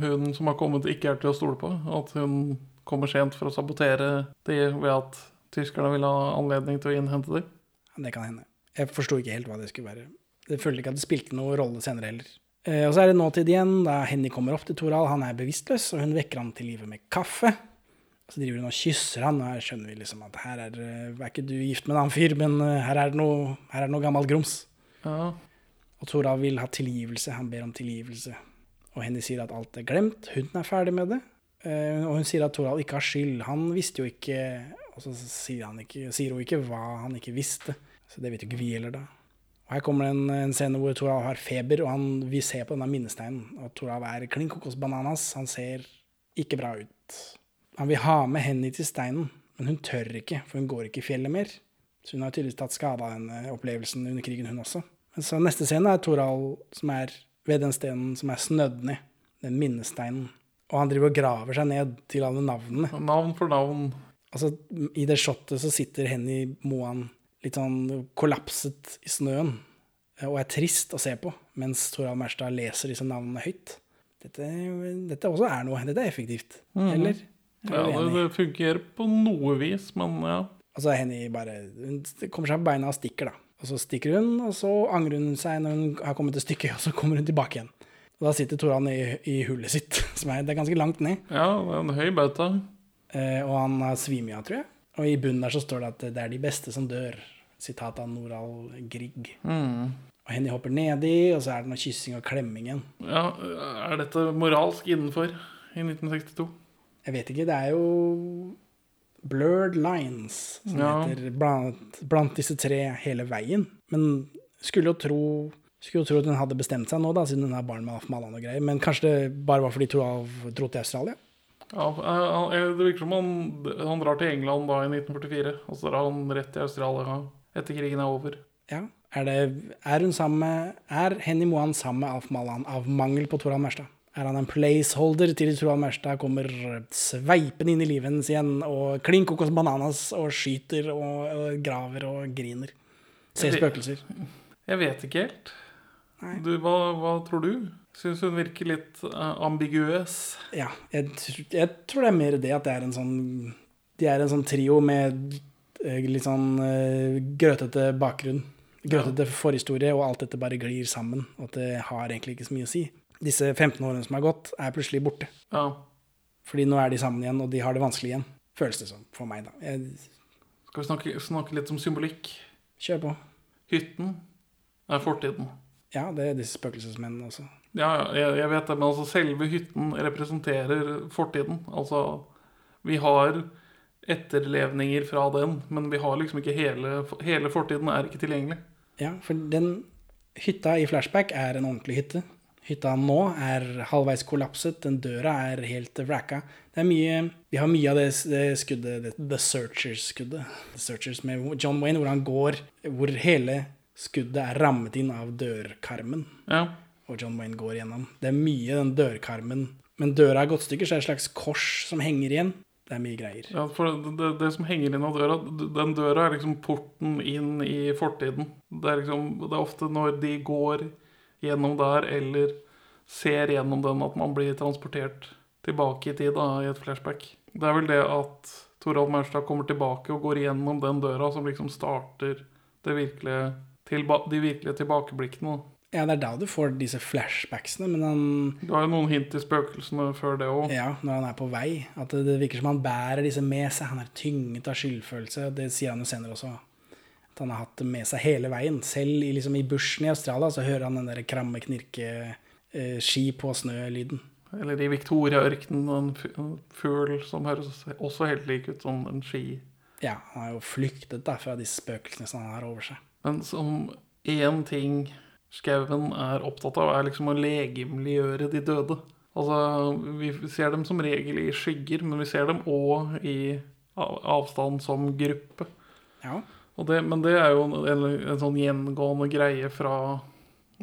hun som har kommet, ikke er til å stole på. At hun kommer sent for å sabotere det ved at tyskerne vil ha anledning til å innhente dem. Ja, Det kan hende. Jeg forsto ikke helt hva det skulle være. Jeg følte ikke at det spilte noen rolle senere heller. Uh, og så er det nåtid igjen, da Henny kommer opp til Toral. Han er bevisstløs, og hun vekker han til live med kaffe. Så driver hun og kysser han, og her skjønner vi liksom at her er, eh, er ikke du gift med en annen fyr, men eh, her er det noe, her er det noe gammelt grums. Ja, Og Tora vil ha tilgivelse, han ber om tilgivelse. Og Henny sier at alt er glemt, hun er ferdig med det. Eh, og hun sier at Torald ikke har skyld, han visste jo ikke Og så sier, han ikke, sier hun ikke hva han ikke visste. Så det vet jo ikke vi heller, da. Og her kommer det en, en scene hvor Torald har feber, og han, vi ser på denne minnesteinen. Og Torald er klin kokos bananas, han ser ikke bra ut. Han vil ha med Henny til steinen, men hun tør ikke, for hun går ikke i fjellet mer. Så hun har tydeligvis tatt skade av denne opplevelsen under krigen, hun også. Men så neste scene er Torald som er ved den steinen som er snødd ned, den minnesteinen. Og han driver og graver seg ned til alle navnene. Navn for navn. Altså, I det shotet så sitter Henny Moan litt sånn kollapset i snøen eh, og er trist å se på, mens Torald Merstad leser disse navnene høyt. Dette, dette også er noe. Dette er effektivt. Eller? Ja, det, det fungerer på noe vis, men ja. Og så er Henny bare Hun kommer seg på beina og stikker, da. Og så stikker hun, og så angrer hun seg når hun har kommet til stykket, (laughs) og så kommer hun tilbake igjen. Og da sitter Toran i, i hullet sitt, (laughs) som er, det er ganske langt ned. ja, det er en høy bauta. Eh, og han har svimet av, tror jeg. Og i bunnen der så står det at det er de beste som dør. Sitat av Noral Grieg. Mm. Og Henny hopper nedi, og så er det noe kyssing og klemming igjen. Ja, er dette moralsk innenfor i 1962? Jeg vet ikke, det er jo Blurred Lines som Ja. heter blant, blant disse tre hele veien. Men skulle jo tro skulle jo tro at hun hadde bestemt seg nå, da, siden hun har barn med Alf Mallan og greier. Men kanskje det bare var fordi hun dro til Australia? Ja, Det virker som han, han drar til England da i 1944, og så drar han rett til Australia etter krigen er over. Ja. Er, det, er hun sammen med Er Henny Mohan sammen med Alf Malan av mangel på Toran Maurstad? Er han en placeholder til Truan Mærstad kommer sveipende inn i livet hennes igjen og klin kokos bananas og skyter og, og graver og griner? Ser spøkelser. Jeg vet ikke helt. Du, hva, hva tror du? Syns hun virker litt uh, ambiguøs. Ja, jeg, jeg tror det er mer det at det er en sånn De er en sånn trio med eh, litt sånn uh, grøtete bakgrunn. Grøtete forhistorie, og alt dette bare glir sammen. Og at det har egentlig ikke så mye å si. Disse 15 årene som har gått, er plutselig borte. Ja. Fordi nå er de sammen igjen, og de har det vanskelig igjen. Føles det som, for meg, da. Jeg, Skal vi snakke, snakke litt om symbolikk? kjør på. Hytten er fortiden. Ja, det er disse spøkelsesmennene også. Ja, jeg, jeg vet det, men altså selve hytten representerer fortiden. Altså, vi har etterlevninger fra den, men vi har liksom ikke hele Hele fortiden er ikke tilgjengelig. Ja, for den hytta i flashback er en ordentlig hytte. Hytta nå er halvveis kollapset, den døra er helt vracka. Det er mye Vi har mye av det, det skuddet, det, The Searchers-skuddet. The Searchers med John Wayne, hvor han går Hvor hele skuddet er rammet inn av dørkarmen. Ja. Og John Wayne går gjennom. Det er mye den dørkarmen. Men døra er gått stykker, så er det et slags kors som henger igjen. Det er mye greier. Ja, for det, det, det som henger inn av døra, den døra er liksom porten inn i fortiden. Det er liksom, det er ofte når de går gjennom der, eller ser gjennom den, at man blir transportert tilbake i tid da, i et flashback. Det er vel det at Torald Maurstad kommer tilbake og går gjennom den døra, som liksom starter det virkelige, de virkelige tilbakeblikkene. Ja, det er da du får disse flashbacksene, men han Du har jo noen hint i spøkelsene før det òg. Ja, når han er på vei. At det, det virker som han bærer disse med seg. Han er tynget av skyldfølelse. Det sier han jo senere også. At han har hatt det med seg hele veien. Selv i, liksom, i bushen i Australia så hører han den der kramme, knirke, eh, ski på snø-lyden. Eller i Victoria-ørkenen, en fu- en fugl som høres også helt lik ut som en ski. Ja, han har jo flyktet da fra disse spøkelsene som han har over seg. Men som én ting skauen er opptatt av, er liksom å legemliggjøre de døde. Altså, Vi ser dem som regel i skygger, men vi ser dem òg i avstand som gruppe. Ja. Og det, men det er jo en, en, sånn gjengående greie fra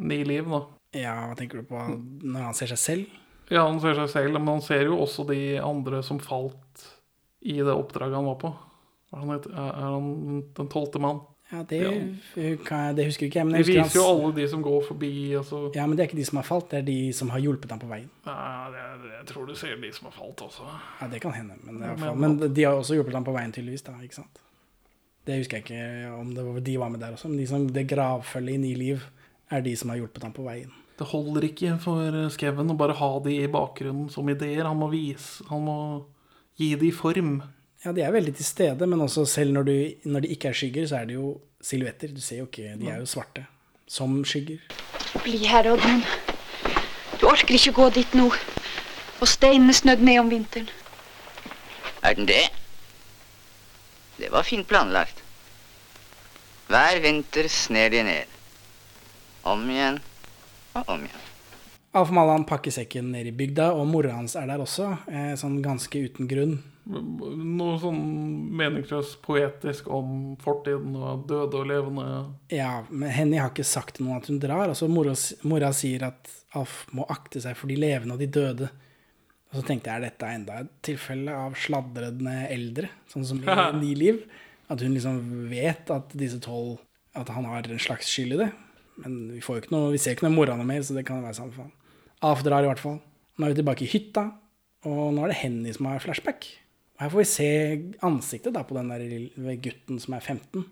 Ni liv, da. ja, hva tenker du på når han ser seg selv? Ja, han ser seg selv, men han ser jo også de andre som falt i det oppdraget han var på. Er han, heter? er han den tolvte mann? Ja, det, jeg, det husker ikke jeg. Men jeg husker viser jo alle de som går forbi. Altså. Ja, men det er ikke de som har falt, det er de som har hjulpet ham på veien. Ja, det, jeg tror du ser de som har falt også. Ja, det kan hende, men, men- men de har også hjulpet ham på veien, tydeligvis. da, ikke sant? Det husker jeg ikke om det var, de var med der også, men de som, det gravfølget i Ni liv er de som har hjulpet ham på veien. Det holder ikke for Skeven å bare ha de i bakgrunnen som ideer. Han må vise, han må gi de form. Ja, de er veldig til stede, men også selv når, du, når de ikke er skygger, så er det jo silhuetter. Du ser jo ikke, de er jo svarte. Som skygger. Bli her, Oddmund. Du orker ikke gå dit nå. Og steinene snødd ned om vinteren. Er den det? Det var fint planlagt. Hver vinter sner de ned. Om igjen og om igjen. Alf Mallan pakker sekken ned i bygda, og mora hans er der også, eh, sånn ganske uten grunn. Noe sånn meningsløst poetisk om fortiden og døde og levende. Ja, men Henny har ikke sagt til noen at hun drar. Altså, mora, mora sier at Alf må akte seg for de levende og de døde. Og så tenkte jeg, er dette enda et tilfelle av sladrende eldre, sånn som i (laughs) Ni liv? At hun liksom vet at disse tolv At han har en slags skyld i det. Men vi, får jo ikke noe, vi ser ikke noe mora noe mer, så det kan være samme faen. Alf drar i hvert fall. Nå er vi tilbake i hytta, og nå er det Henny som har flashback. Og her får vi se ansiktet da på den der gutten som er 15.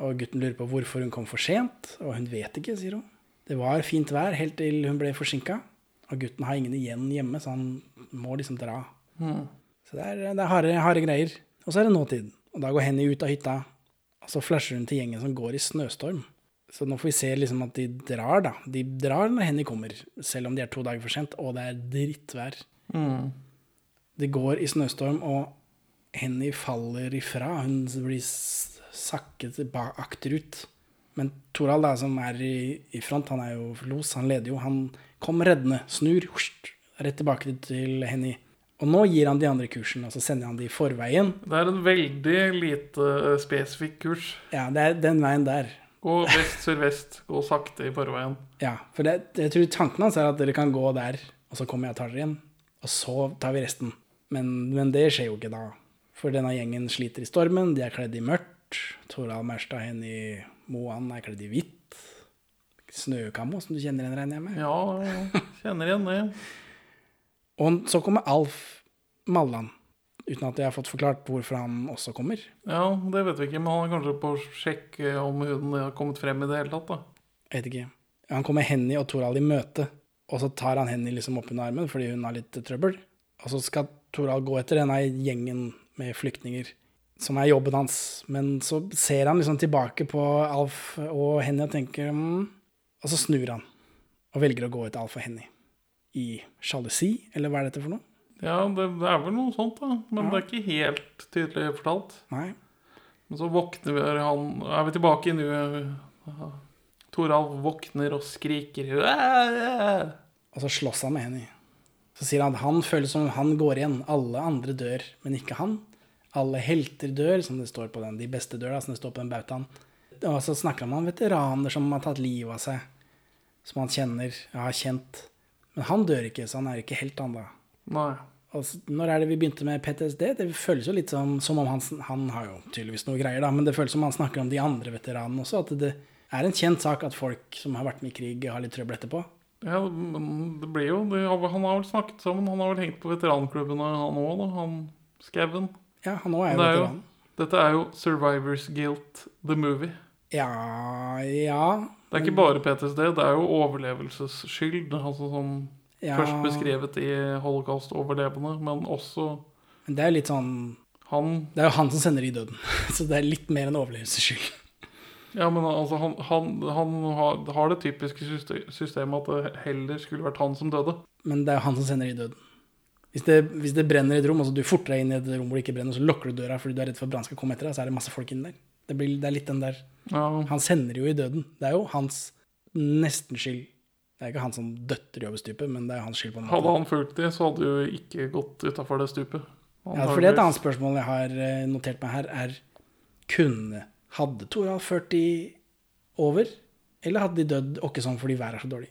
Og gutten lurer på hvorfor hun kom for sent, og hun vet ikke, sier hun. Det var fint vær helt til hun ble forsinka, og gutten har ingen igjen hjemme, så han må liksom dra. Så det er, det er harde, harde greier. Og så er det nåtid. Og da går Henny ut av hytta, og så flasher hun til gjengen som går i snøstorm. Så nå får vi se liksom at de drar, da. De drar når Henny kommer, selv om de er to dager for sent, og det er drittvær. De går i snøstorm, og Henny faller ifra. Hun blir sakket akterut. Men Torald, da, som er i, i front, han er jo los, han leder jo. Han kom reddende, snur, husht, rett tilbake til Henny. Og nå gir han de andre kursen, og så sender han de i forveien. Det er en veldig lite eh, spesifikk kurs. Ja, det er den veien der. Gå vest, sørvest, gå sakte i forveien. Ja, for det, jeg tror tanken hans er at dere kan gå der, og så kommer jeg og tar dere igjen. Og så tar vi resten. Men, men det skjer jo ikke da. For denne gjengen sliter i stormen, de er kledd i mørkt. Torald Merstad, Henny Moan er kledd i hvitt. Snøkammo, som du kjenner igjen, regner jeg med. Ja, kjenner igjen det. (laughs) Og så kommer Alf Mallan, uten at jeg har fått forklart hvorfor han også kommer. Ja, det vet vi ikke, men han er kanskje på sjekk om hun har kommet frem i det hele tatt, da. Jeg vet ikke. Han kommer Henny og Torald i møte, og så tar han Henny liksom opp under armen fordi hun har litt trøbbel. Og så skal Torald gå etter denne gjengen med flyktninger, som er jobben hans. Men så ser han liksom tilbake på Alf og Henny og tenker mm. Og så snur han og velger å gå ut Alf og Henny. I sjalusi, eller hva er dette for noe? Ja, det, det er vel noe sånt, da. Men det er ikke helt tydelig fortalt. Nei. Men så våkner vi, han Er vi tilbake i nu? Toralf våkner og skriker. Og så slåss han med Henny. Så sier han at han føler som han går igjen. Alle andre dør, men ikke han. Alle helter dør, som det står på den. De beste dør, da, som det står på den bautaen. Og så snakker han om veteraner som har tatt livet av seg. Som han kjenner, har kjent. Men han dør ikke, så han er ikke helt han da. Nei. Og så, når er det vi begynte med PTSD? Det føles jo litt som, som om han, han har jo tydeligvis noe greier, da, men det føles som han snakker om de andre veteranene også. At det er en kjent sak at folk som har vært med i krig, har litt trøbbel etterpå. Ja, det blir jo det, Han har vel snakket sammen. Han har vel hengt på veteranklubbene, han òg, da. Han Skauen. Ja, han òg er jo, veteran. dette er jo Survivors Guilt, the movie. Ja, ja. Det er ikke bare PTSD, det er jo overlevelsesskyld. Altså sånn ja. Først beskrevet i holocaust-overlevende, men også Men det er jo litt sånn han Det er jo han som sender de i døden. (laughs) Så det er litt mer enn overlevelsesskyld. Ja, men altså, han, han, han har, har det typiske systemet at det heller skulle vært han som døde. Men det er jo han som sender de i døden. Hvis det, hvis det brenner i et rom, altså du forter deg inn i et rom hvor det ikke brenner, så lukker du døra fordi du er redd for at brannen skal komme etter deg, så er det masse folk inni der. Det, blir, det er litt den der Ja, Han sender jo i døden. Det er jo hans nesten skyld. Det er ikke han som døtter over stupet, men det er hans skyld på en Hadde han fulgt det, så hadde jo ikke gått utafor det stupet. Ja, for det er et annet spørsmål jeg har eh, notert meg her, er kunne Hadde Toralf ført de over, eller hadde de dødd åkke sånn fordi været er så dårlig?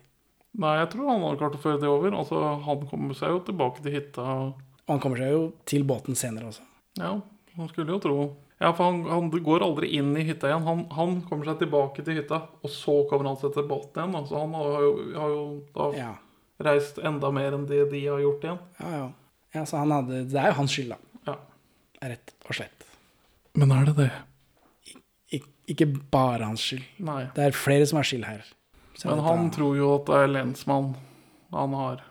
Nei, jeg tror han hadde klart å føre det over. Altså, Han kommer seg jo tilbake til hytta. Og han kommer seg jo til båten senere også. Ja, man skulle jo tro Ja, for han, han går aldri inn i hytta igjen. Han, han kommer seg tilbake til hytta, og så kommer han seg til båten igjen. Så han har jo, har jo da Ja, reist enda mer enn det de har gjort igjen. ja. ja. ja så han hadde, det er jo hans skyld, da. Ja. Rett og slett. Men er det det? Ik ikke bare hans skyld. Nei. Det er flere som har skyld her. Så Men han tror jo at det er lensmann han har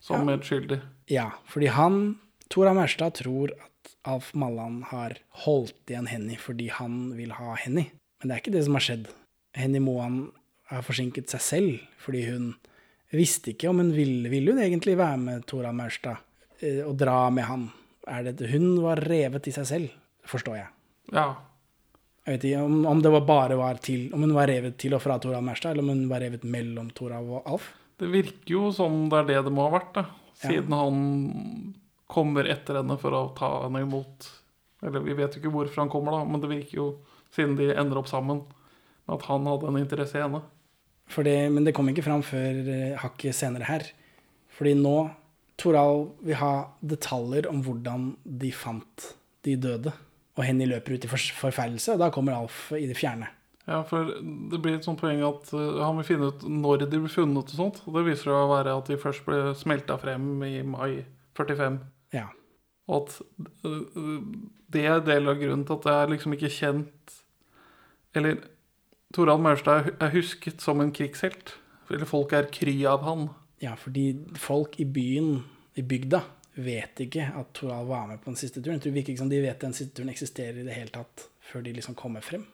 som medskyldig. Ja, fordi han, Tora Merstad, tror at Alf Mallan har holdt igjen Henny fordi han vil ha Henny. Men det er ikke det som har skjedd. Henny Moan har forsinket seg selv fordi hun visste ikke om hun ville, ville hun egentlig være med Tora Maurstad eh, og dra med han. Er det, hun var revet i seg selv, forstår jeg. Ja. Jeg vet ikke om, om det var bare var til, om hun var revet til og fra Tora Maurstad, eller om hun var revet mellom Tora og Alf. Det virker jo som det er det det må ha vært, da. Siden han kommer etter henne for å ta henne imot. Eller vi vet jo ikke hvorfor han kommer, da, men det virker jo, siden de ender opp sammen, med at han hadde en interesse i henne. Det, men det kom ikke fram før eh, hakket senere her. Fordi nå Toral vil ha detaljer om hvordan de fant de døde. Og Henny løper ut i forferdelse, og da kommer Alf i det fjerne. Ja, for det blir et sånt poeng at uh, han vil finne ut når de ble funnet og sånt. Og det viser seg å være at de først ble smelta frem i mai 45. Ja. Og at uh, det er del av grunnen til at det er liksom ikke kjent Eller Torald Maurstad er husket som en krigshelt. Eller folk er kry av han. ja, fordi folk i byen, i bygda, vet ikke at Toral var med på den siste turen. Jeg tror ikke liksom, de vet den siste turen eksisterer i det hele tatt, før de liksom kommer frem.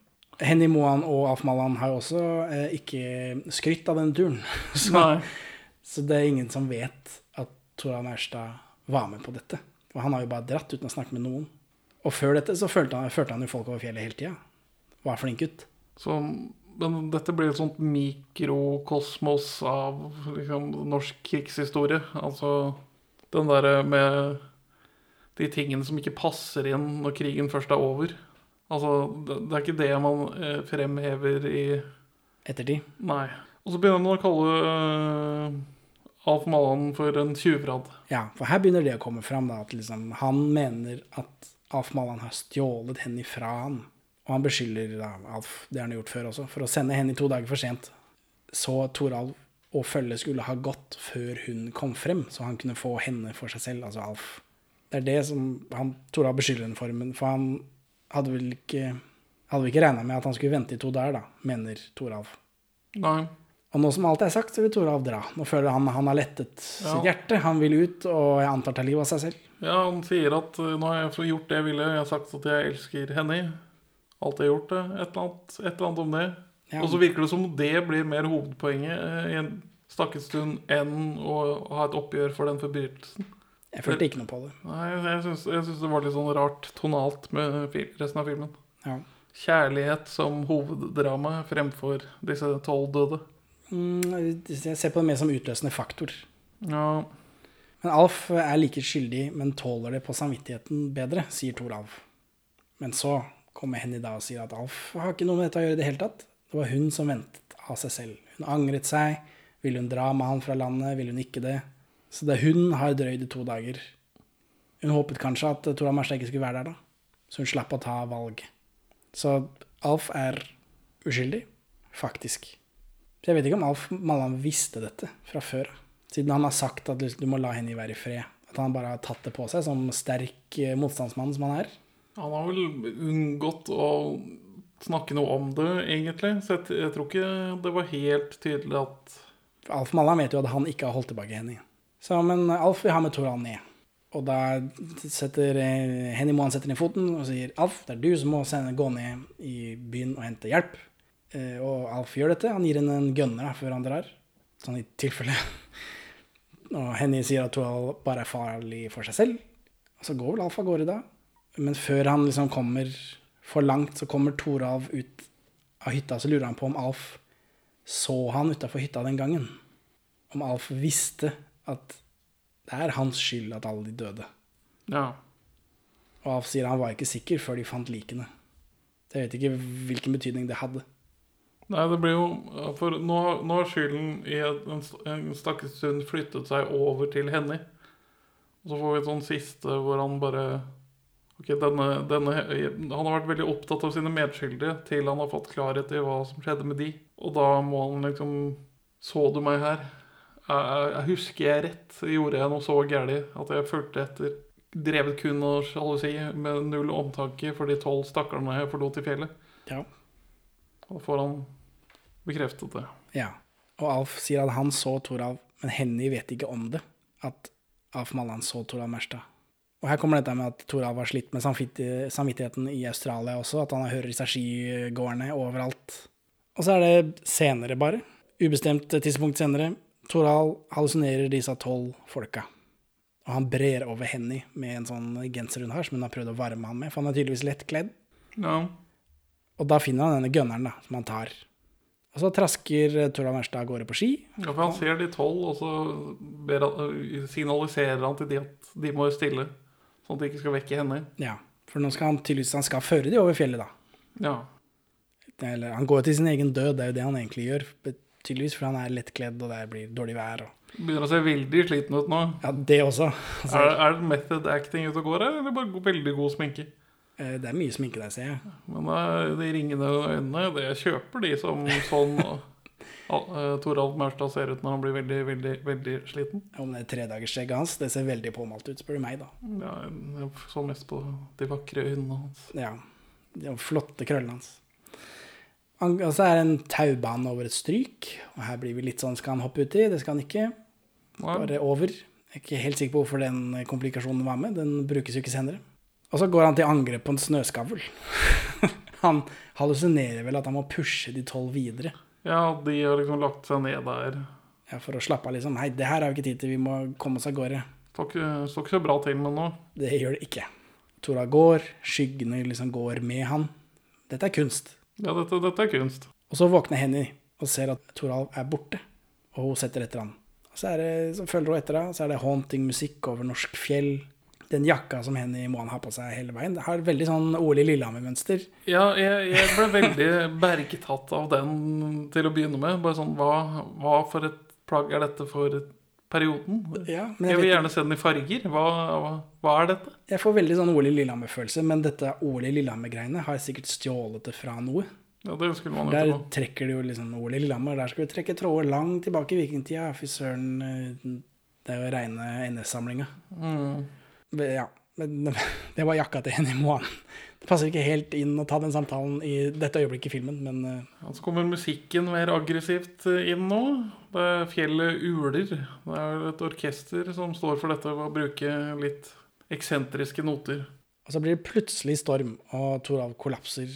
Henny Moan og Alf Mallan har jo også eh, ikke skrytt av denne turen. (laughs) Så, så det er ingen som vet at Toral Maurstad var med på dette. Og han har jo bare dratt uten å snakke med noen. Og før dette så følte han, førte han jo folk over fjellet hele tida. Var flink gutt. Så, men dette blir et sånt mikrokosmos av liksom, norsk krigshistorie. Altså den derre med de tingene som ikke passer inn når krigen først er over. Altså, det, det er ikke det man eh, fremhever i Ettertid. Nei. Og så begynner man å kalle eh, Alf Malan for en tjuvradd. Ja, for her begynner det å komme fram, da, at liksom, han mener at Alf Malan har stjålet henne fra han. Og han beskylder da, Alf, det har han gjort før også, for å sende henne to dager for sent. Så Toralv og følget skulle ha gått før hun kom frem, så han kunne få henne for seg selv, altså Alf. Det er det som han, Toralv beskylder henne for, men for han hadde vel ikke hadde ikke regna med at han skulle vente i to dager, da, mener Toralv. Nei. Og nå som alt er sagt, så vil Toralv dra. Nå føler han han har lettet Ja. sitt hjerte. Han vil ut, og jeg antar ta livet av seg selv. Ja, han sier at eh, nå har jeg gjort det jeg ville. Jeg har sagt at jeg elsker henne. har gjort det. Et eller annet, et eller annet om det. Ja. Og så virker det som det blir mer hovedpoenget eh, i en stakket stund enn å ha et oppgjør for den forbrytelsen. Jeg følte ikke noe på det. Nei, jeg jeg syns det var litt sånn rart tonalt med resten av filmen. Ja. Kjærlighet som hoveddrama fremfor disse tolv døde. Mm, jeg ser på det mer som utløsende faktor. Ja, Men Alf er like skyldig, men tåler det på samvittigheten bedre, sier Toralv. Men så kommer Henny da og sier at Alf har ikke noe med dette å gjøre i det hele tatt. Det var hun som ventet av seg selv. Hun angret seg. Ville hun dra med han fra landet? Ville hun ikke det? Så det hun har drøyd i to dager. Hun håpet kanskje at Tor Almarstad ikke skulle være der, da. Så hun slapp å ta valg. Så Alf er uskyldig, faktisk. Så jeg vet ikke om Alf Mallan visste dette fra før. Siden han har sagt at du må la henne være i fred. At han bare har tatt det på seg som sterk eh, motstandsmann som han er. han har vel unngått å snakke noe om det, egentlig. Så jeg, jeg tror ikke det var helt tydelig at Alf Mallan vet jo at han ikke har holdt tilbake Henny. Så, men Alf vil ha med Toran ned. Og da setter eh, Henny Moan setter ned foten og sier Alf, det er du som må sende, gå ned i byen og hente hjelp. Eh, og Alf gjør dette. Han gir henne en gunner før han drar. Sånn i tilfelle. (laughs) Og Henny sier at hun bare er farlig for seg selv. Og så går vel Alf av gårde da. Men før han liksom kommer for langt, så kommer Toralv ut av hytta, så lurer han på om Alf så han utafor hytta den gangen. Om Alf visste at det er hans skyld at alle de døde. Ja. Og Alf sier han var ikke sikker før de fant likene. Jeg vet ikke hvilken betydning det hadde. Nei, det blir jo For nå, nå har skylden i en, en stakkars stund flyttet seg over til Henny. Og så får vi et sånn siste hvor han bare Ok, denne, denne Han har vært veldig opptatt av sine medskyldige til han har fått klarhet i hva som skjedde med de. Og da må han liksom Så du meg her? Jeg, jeg, jeg husker jeg rett? Gjorde jeg noe så galt at jeg fulgte etter? Drevet kun av sjalusi med null omtanke for de tolv stakkarene jeg forlot i fjellet? Ja. Da får han bekreftet det. ja. Og Alf sier at han så Toralv, men Henny vet ikke om det. At Alf Mallan så Toralv Merstad. Og her kommer dette med at Toralv har slitt med samvittigheten i Australia også, at han hører seg skigårdene overalt. Og så er det senere, bare. Ubestemt tidspunkt senere. Toralv hallusinerer disse tolv folka. Og han brer over Henny med en sånn genser hun har, som hun har prøvd å varme han med, for han er tydeligvis lettkledd. Ja. Og da finner han denne gunneren, da, som han tar. Og så trasker eh, Toralv av gårde på ski. Ja, for han ser de tolv, og så øh, signaliserer han til de at de må stille. Sånn at de ikke skal vekke henne. Ja, for nå skal han tydeligvis han skal føre de over fjellet, da. Ja. Eller han går til sin egen død, det er jo det han egentlig gjør. Tydeligvis fordi han er lettkledd, og det blir dårlig vær. Og... Begynner å se veldig sliten ut nå. Ja, det også. Altså, Er, er det method acting ute og går eller bare veldig god sminke? Eh, det er mye sminke der, ser jeg. Men de ringende øynene, det kjøper de som (laughs) sånn Toralf Torald Maurstad ser ut når han blir veldig, veldig, veldig sliten. Om det er tredagersskjegget hans, det ser veldig påmalt ut, spør du meg, da. Ja, jeg så mest på de vakre øynene hans. Ja, de flotte krøllene hans. Han, og så er det en taubane over et stryk, og her blir vi litt sånn, skal han hoppe uti? Det skal han ikke. Bare over. Jeg er ikke helt sikker på hvorfor den komplikasjonen var med. Den brukes jo ikke senere. Og så går han til angrep på en snøskavl. (laughs) han hallusinerer vel at han må pushe de tolv videre Ja, de har liksom lagt seg ned der. ja, for å slappe av, liksom. Hei, det her har vi ikke tid til, vi må komme oss av gårde. Står ikke, står ikke så bra til med nå. Det gjør det ikke. Tora går, skyggene liksom går med han. Dette er kunst. Ja, dette, dette er kunst. Og så våkner Henny og ser at Toralv er borte, og hun setter etter han. Og så, det, så følger hun etter henne, så er det haunting-musikk over norsk fjell. Den jakka som Henny Moan har på seg hele veien, det har veldig sånn Ole Lillehammer-mønster. Ja, jeg, jeg ble veldig bergtatt av den til å begynne med. Bare sånn, hva, hva for et plagg er dette for perioden? Ja, men Jeg jeg, vil gjerne se den i farger. Hva, hva, hva er dette? jeg får veldig sånn Ole Lillehammer-følelse, men dette Ole Lillehammer-greiene har jeg sikkert stjålet det fra noe. Ja, det skulle man Der trekker det jo liksom Ole Lillehammer, der skal vi trekke tråder langt tilbake i vikingtida. Fy søren, eh, det er jo reine NS-samlinga. Mm. Ja, men (laughs) det var jakka til Henny Moan. Det passer ikke helt inn å ta den samtalen i dette øyeblikket i filmen, men eh, Ja, Så kommer musikken mer aggressivt eh, inn nå. Det er Fjellet uler. Det er et orkester som står for dette ved å bruke litt eksentriske noter. Og så blir det plutselig storm, og Toralv kollapser.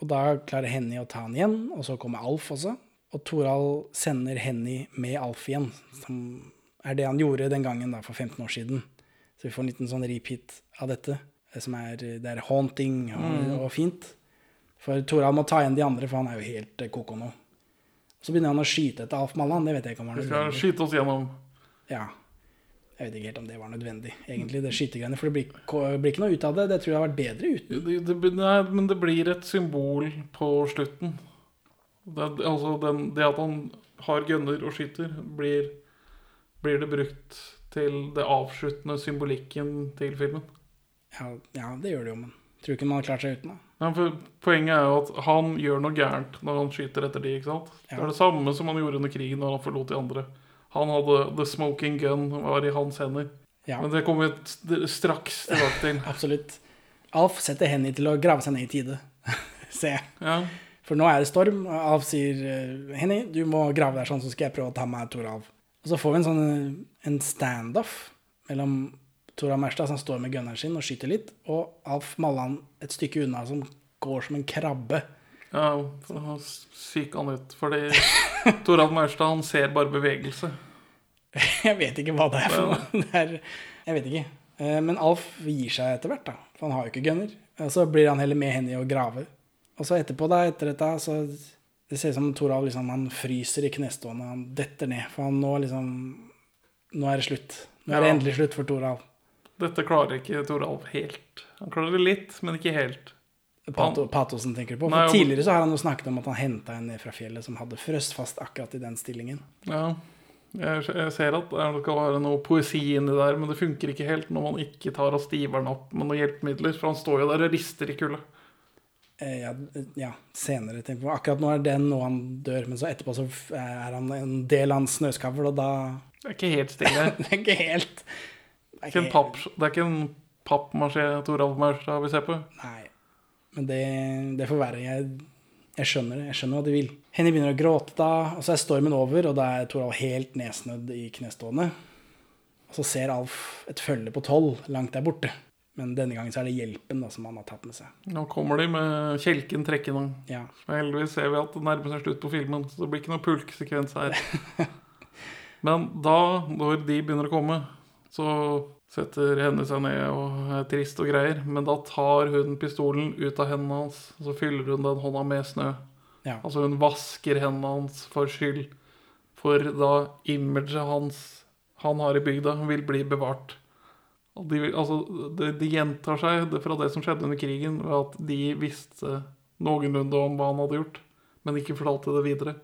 Og da klarer Henny å ta han igjen, og så kommer Alf også. Og Toralv sender Henny med Alf igjen, som er det han gjorde den gangen da, for 15 år siden. Så vi får en liten sånn repeat av dette, det som er, det er haunting og, og fint. For Toralv må ta igjen de andre, for han er jo helt eh, koko nå. Så begynner han å skyte etter Alf Mallan, det vet jeg ikke om var nødvendig. Vi skal skyte oss gjennom. Ja. Jeg vet ikke helt om det var nødvendig, egentlig, det skytegreiene. For det blir, blir ikke noe ut av det. Det tror jeg har vært bedre uten. Det, det, nei, men det blir et symbol på slutten. Det, altså den, det at han har gunner og skyter, blir, blir det brukt til det avsluttende symbolikken til filmen. Ja, ja, det gjør det jo, men tror ikke man har klart seg uten. da. Ja, for Poenget er jo at han gjør noe gærent når han skyter etter de. ikke sant? Det er det samme som han gjorde under krigen når han forlot de andre. Han hadde the smoking gun var i hans hender. Ja, Men det kommer vi straks tilbake til. (laughs) absolutt. Alf setter Henny til å grave seg ned i tide, (laughs) jeg. Ja, For nå er det storm, Alf sier eh, Henny, du må grave deg sånn, så skal jeg prøve å ta meg Toralv. Og så får vi en sånn eh, en standoff mellom Tora Merstad, som står med gunneren sin og skyter litt, og Alf Mallan et stykke unna, som går som en krabbe. ja for da syk han ut. Fordi (laughs) Toralf Maurstad han ser bare bevegelse. (laughs) Jeg vet ikke hva det er for noe. (laughs) Er, jeg vet ikke. Eh, Men Alf gir seg etter hvert, da. For han har jo ikke gunner. Og så blir han heller med henne i å grave. Og så etterpå, da, etter dette, så Det ser ut som Toralv liksom, han fryser i knestående, han detter ned. For han nå liksom Nå er det slutt. Nå er det Ja. endelig slutt for Toralv. Dette klarer ikke Toralv helt. Han klarer det litt, men ikke helt. Pato, Patosen tenker du på. For Nei, tidligere så har han jo snakket om at han henta en ned fra fjellet som hadde frøst fast akkurat i den stillingen. Ja, jeg, jeg ser at det skal være noe poesi inni der, men det funker ikke helt når man ikke tar av stiveren opp med noen hjelpemidler, for han står jo der og rister i kulda. Eh, ja, ja, senere tenker jeg på. Akkurat nå er det nå han dør, men så etterpå så er han en del av en snøskavl, og da Det er ikke helt stille. (laughs) Det er ikke helt det er Ikke en papp, det er ikke en pappmasjé Toralf Maurstad vi ser på. Nei. Men det, det får være. Jeg, jeg skjønner det. Jeg skjønner hva de vil. Henny begynner å gråte da, og så er stormen over, og da er Toralf helt nedsnødd i knestående. Og så ser Alf et følge på tolv langt der borte. Men denne gangen så er det hjelpen da, som han har tatt med seg. Nå kommer de med kjelken trekkende. Ja. Men heldigvis ser vi at det nærmer seg slutt på filmen, så det blir ikke noen pulksekvens her. (laughs) Men da, når de begynner å komme, så setter henne seg ned og er trist og greier. Men da tar hun pistolen ut av hendene hans, og så fyller hun den hånda med snø. ja. Altså hun vasker hendene hans for skyld. For da imaget hans han har i bygda, vil bli bevart. Og de, altså, det, de gjentar seg det fra det som skjedde under krigen, ved at de visste noenlunde om hva han hadde gjort, men ikke fortalte det videre.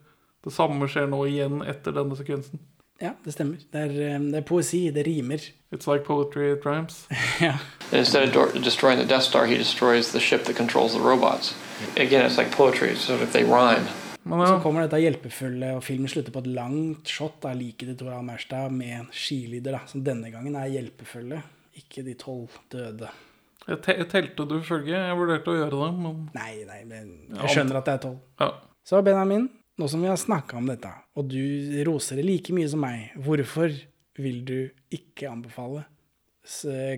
Det samme skjer nå igjen etter denne sekvensen. ja, det stemmer. Det er, eh, det er poesi. Det rimer. It's like poetry it rhymes. (laughs) ja. Instead of destroying the Death Star, he destroys the ship that controls the robots. Again, it's like poetry, so if they rhyme. Men Så kommer dette hjelpefulle, og filmen slutter på et langt shot av liket til Tora Maurstad med en skilyder, da, som denne gangen er hjelpefulle, ikke de tolv døde. jeg te telte du følge? Jeg vurderte å gjøre det, men Nei, nei, men jeg skjønner at det er tolv. ja. Så Benjamin, nå som vi har snakka om dette, og du roser det like mye som meg, hvorfor vil du ikke anbefale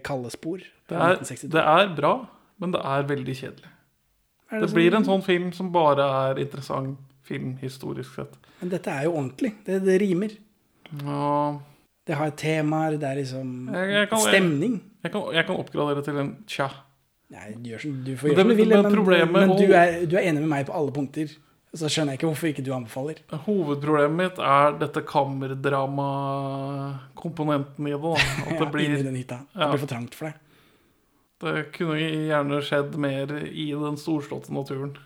Kalde spor Det er, det er bra, men det er veldig kjedelig. Er Det det blir en sånn film som bare er interessant film historisk sett. Men dette er jo ordentlig. Det, det rimer. Ja, Det har temaer, det er liksom Jeg- jeg kan- stemning. jeg, kan, jeg kan oppgradere til en tja. Nei, du, gjør du får gjøre som du vil, men men, men du, er, du er enig med meg på alle punkter. Så skjønner jeg ikke hvorfor ikke du anbefaler. Hovedproblemet mitt er dette kammerdramakomponenten i det. (laughs) At Ja, det blir den hytta. Det blir for trangt for deg. Det kunne gjerne skjedd mer i den storslåtte naturen.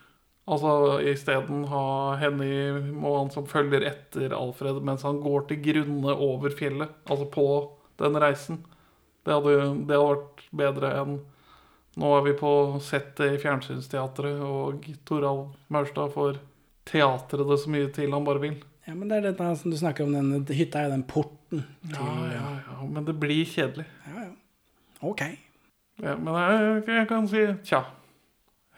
Altså isteden ha Henny han som følger etter Alfred mens han går til grunne over fjellet. Altså på den reisen. Det hadde, det hadde vært bedre enn Nå er vi på settet i Fjernsynsteatret, og Toralv Maurstad får teatret det så mye til han bare vil. Ja, men det er dette som du snakker om, den hytta er jo den porten til Ja, ja, ja, men det blir kjedelig. ja, ja. Ok. Ja, men jeg, jeg kan si tja.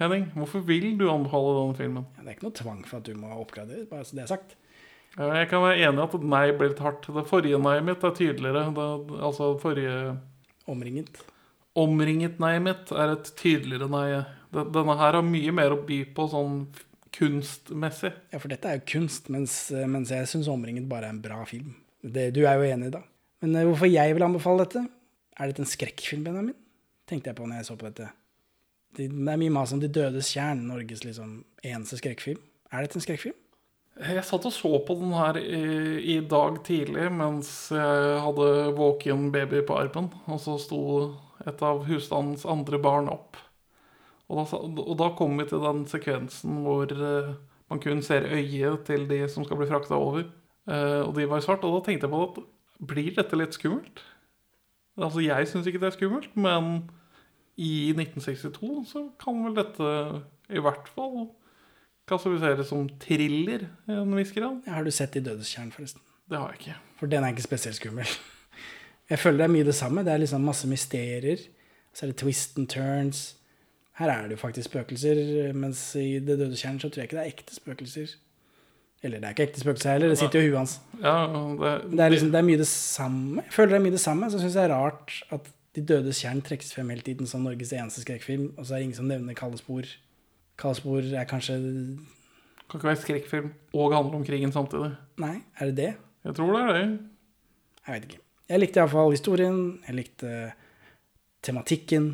Henning, hvorfor vil du anbefale denne filmen? Ja, det er ikke noe tvang for at du må oppgradere, bare så det er sagt. Jeg kan være enig i at et nei blir litt hardt. Det forrige nei-et mitt er tydeligere. Det, altså forrige Omringet. omringet nei-et mitt er et tydeligere nei. Denne her har mye mer å by på sånn kunstmessig. Ja, for dette er jo kunst, mens, mens jeg syns Omringet bare er en bra film. Det, du er jo enig, da. Men eh, hvorfor jeg vil anbefale dette? Er dette en skrekkfilm, Benjamin? Tenkte jeg på når jeg så på dette. Det er mye mas om De dødes tjern, Norges liksom eneste skrekkfilm. Er dette en skrekkfilm? Jeg satt og så på den her i, i dag tidlig mens jeg hadde våken baby på armen, og så sto et av husstandens andre barn opp. Og da, og da kom vi til den sekvensen hvor eh, man kun ser øyet til de som skal bli frakta over. Eh, og de var i svart, og da tenkte jeg på at blir dette litt skummelt? Altså, jeg syns ikke det er skummelt, men i 1962 så kan vel dette i hvert fall klassifiseres som thriller i en viss grad. Ja, har du sett I dødes tjern, forresten? Det har jeg ikke. For den er ikke spesielt skummel. (laughs) Jeg føler det er mye det samme. Det er liksom masse mysterier. Så er det twist and turns. Her er det jo faktisk spøkelser, mens i Det døde kjern så tror jeg ikke det er ekte spøkelser. Eller det er ikke ekte spøkelser heller, det sitter jo i huet hans. Ja, det, det er liksom, det er mye det samme. Jeg føler det er mye det samme. Så syns jeg det er rart at De dødes tjern trekkes frem hele tiden som Norges eneste skrekkfilm, og så er det ingen som nevner Kalde spor. Kalde spor er kanskje kan ikke være skrekkfilm og handle om krigen samtidig. Nei, er det det? Jeg tror det er det. Jeg vet ikke. Jeg likte iallfall historien. Jeg likte tematikken.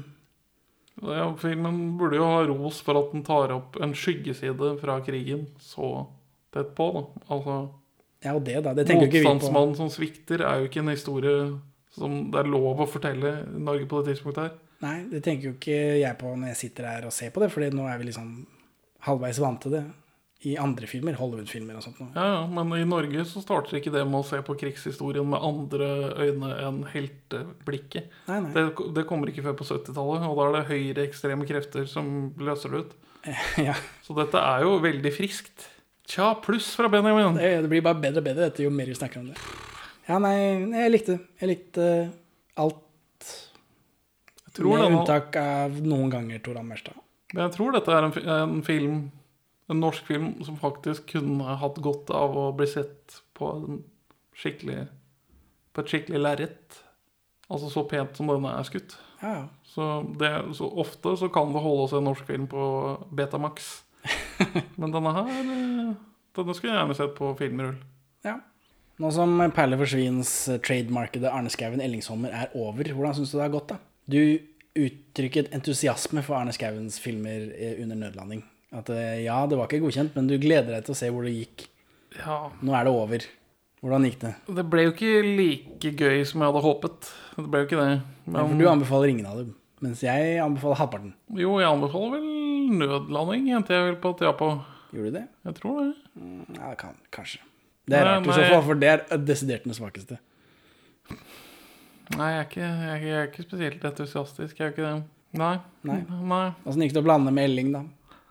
Ja, filmen burde jo ha ros for at den tar opp en skyggeside fra krigen så tett på. da. Altså, Ja, det, da. Det tenker ikke vi på. Motstandsmannen som svikter er jo ikke en historie som det er lov å fortelle Norge på det tidspunktet her. Nei, det tenker jo ikke jeg på når jeg sitter her og ser på det, Fordi nå er vi liksom halvveis vant til det i andre filmer, Hollywood-filmer og sånt. nå. Ja, ja, Men i Norge så starter ikke det med å se på krigshistorien med andre øyne enn helteblikket. Nei, nei. Det, det kommer ikke før på 70-tallet, og da er det høyreekstreme krefter som løser det ut. (laughs) Ja, Så dette er jo veldig friskt. Tja, pluss fra Benjamin. det, det blir bare bedre og bedre dette jo mer vi snakker om det. Ja, nei, jeg likte det. Jeg likte alt, med denne, unntak av noen ganger Tor Ammerstad. men jeg tror dette er en, en film, en norsk film, som faktisk kunne hatt godt av å bli sett på, en skikkelig, på et skikkelig lerret. Altså så pent som denne er skutt. Ja, ja. Så, det, så ofte så kan det holde seg en norsk film på Betamax. (laughs) Men denne her eh, Denne skulle jeg gjerne sett på filmrull. Ja. Nå som Perle for svins eh, trademarkede Arne Skouen Ellingsholmer er over, hvordan syns du det har gått, da? Du uttrykket entusiasme for Arne Skouens filmer eh, under nødlanding. At eh, ja, det var ikke godkjent, men du gleder deg til å se hvor det gikk. Ja, Nå er det over. Hvordan gikk det? Det ble jo ikke like gøy som jeg hadde håpet. Det ble jo ikke det. Ja, Men, for du anbefaler ingen av dem, mens jeg anbefaler halvparten. jo, jeg anbefaler vel nødlanding, hendte jeg vel på at ja på. Gjorde du det? Jeg tror det. Ja, kan, kanskje. Det er rart i så fall, for det er desidert den svakeste. Nei, jeg er ikke, jeg er, jeg er ikke spesielt entusiastisk. Jeg er ikke det. Nei. Nei. Nei. Åssen gikk det å blande med Elling, da?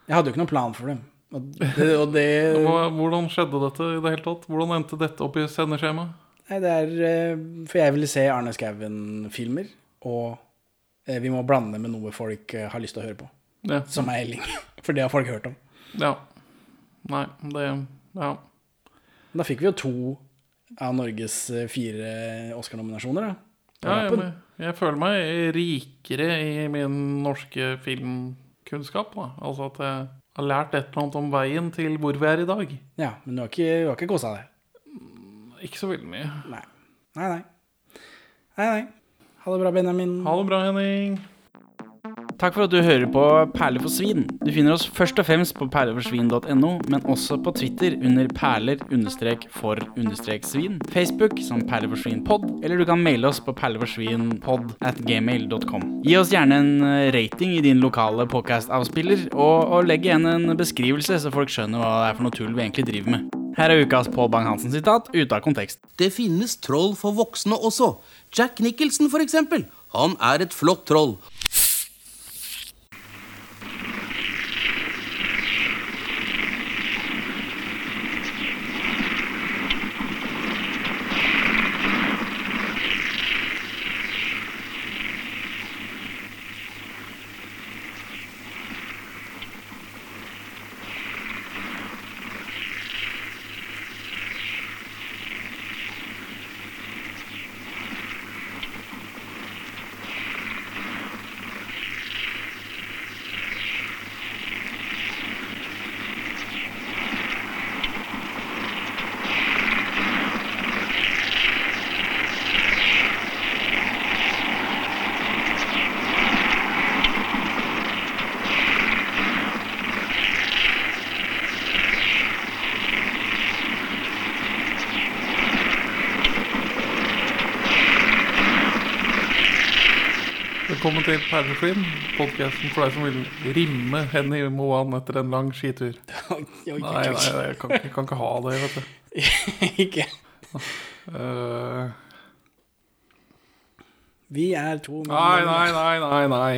Jeg hadde jo ikke noen plan for dem. Og det, og det (laughs) Hvordan skjedde dette i det hele tatt? Hvordan endte dette opp i sendeskjemaet? Nei, det er eh, For jeg ville se Arne Skouen-filmer, og eh, vi må blande med noe folk eh, har lyst til å høre på. Ja. Som er Elling. (laughs) For det har folk hørt om. ja. Nei, det Ja. Da fikk vi jo to av Norges eh, fire Oscar-nominasjoner, da. Ja, jeg, jeg føler meg rikere i min norske filmkunnskap. Da. Altså at jeg har lært et eller annet om veien til hvor vi er i dag. Ja, men du har ikke, du har ikke kosa deg? Ikke så veldig mye. Nei. Nei, nei. Nei, nei. Ha det bra, Benjamin. Ha det bra, Henning. Takk for at du hører på Perler for svin. Du finner oss først og fremst på perleforsvin.no, men også på Twitter under perler-for-svin, Facebook som perleforsvinpod, eller du kan maile oss på perleforsvinpod at gmail.com. Gi oss gjerne en eh, rating i din lokale podcast-avspiller, og, og legg igjen en beskrivelse, så folk skjønner hva det er for noe tull vi egentlig driver med. Her er ukas Pål Bang-Hansen-sitat ute av kontekst. Det finnes troll for voksne også. Jack Nicholson, for eksempel. Han er et flott troll. Velkommen til Perleskinn, podkasten for deg som vil rimme Henny Moan etter en lang skitur. (laughs) Nei, nei, jeg kan, jeg kan ikke ha det, vet du. (laughs) ikke. Uh, Vi er to nei, nei, nei, nei, nei.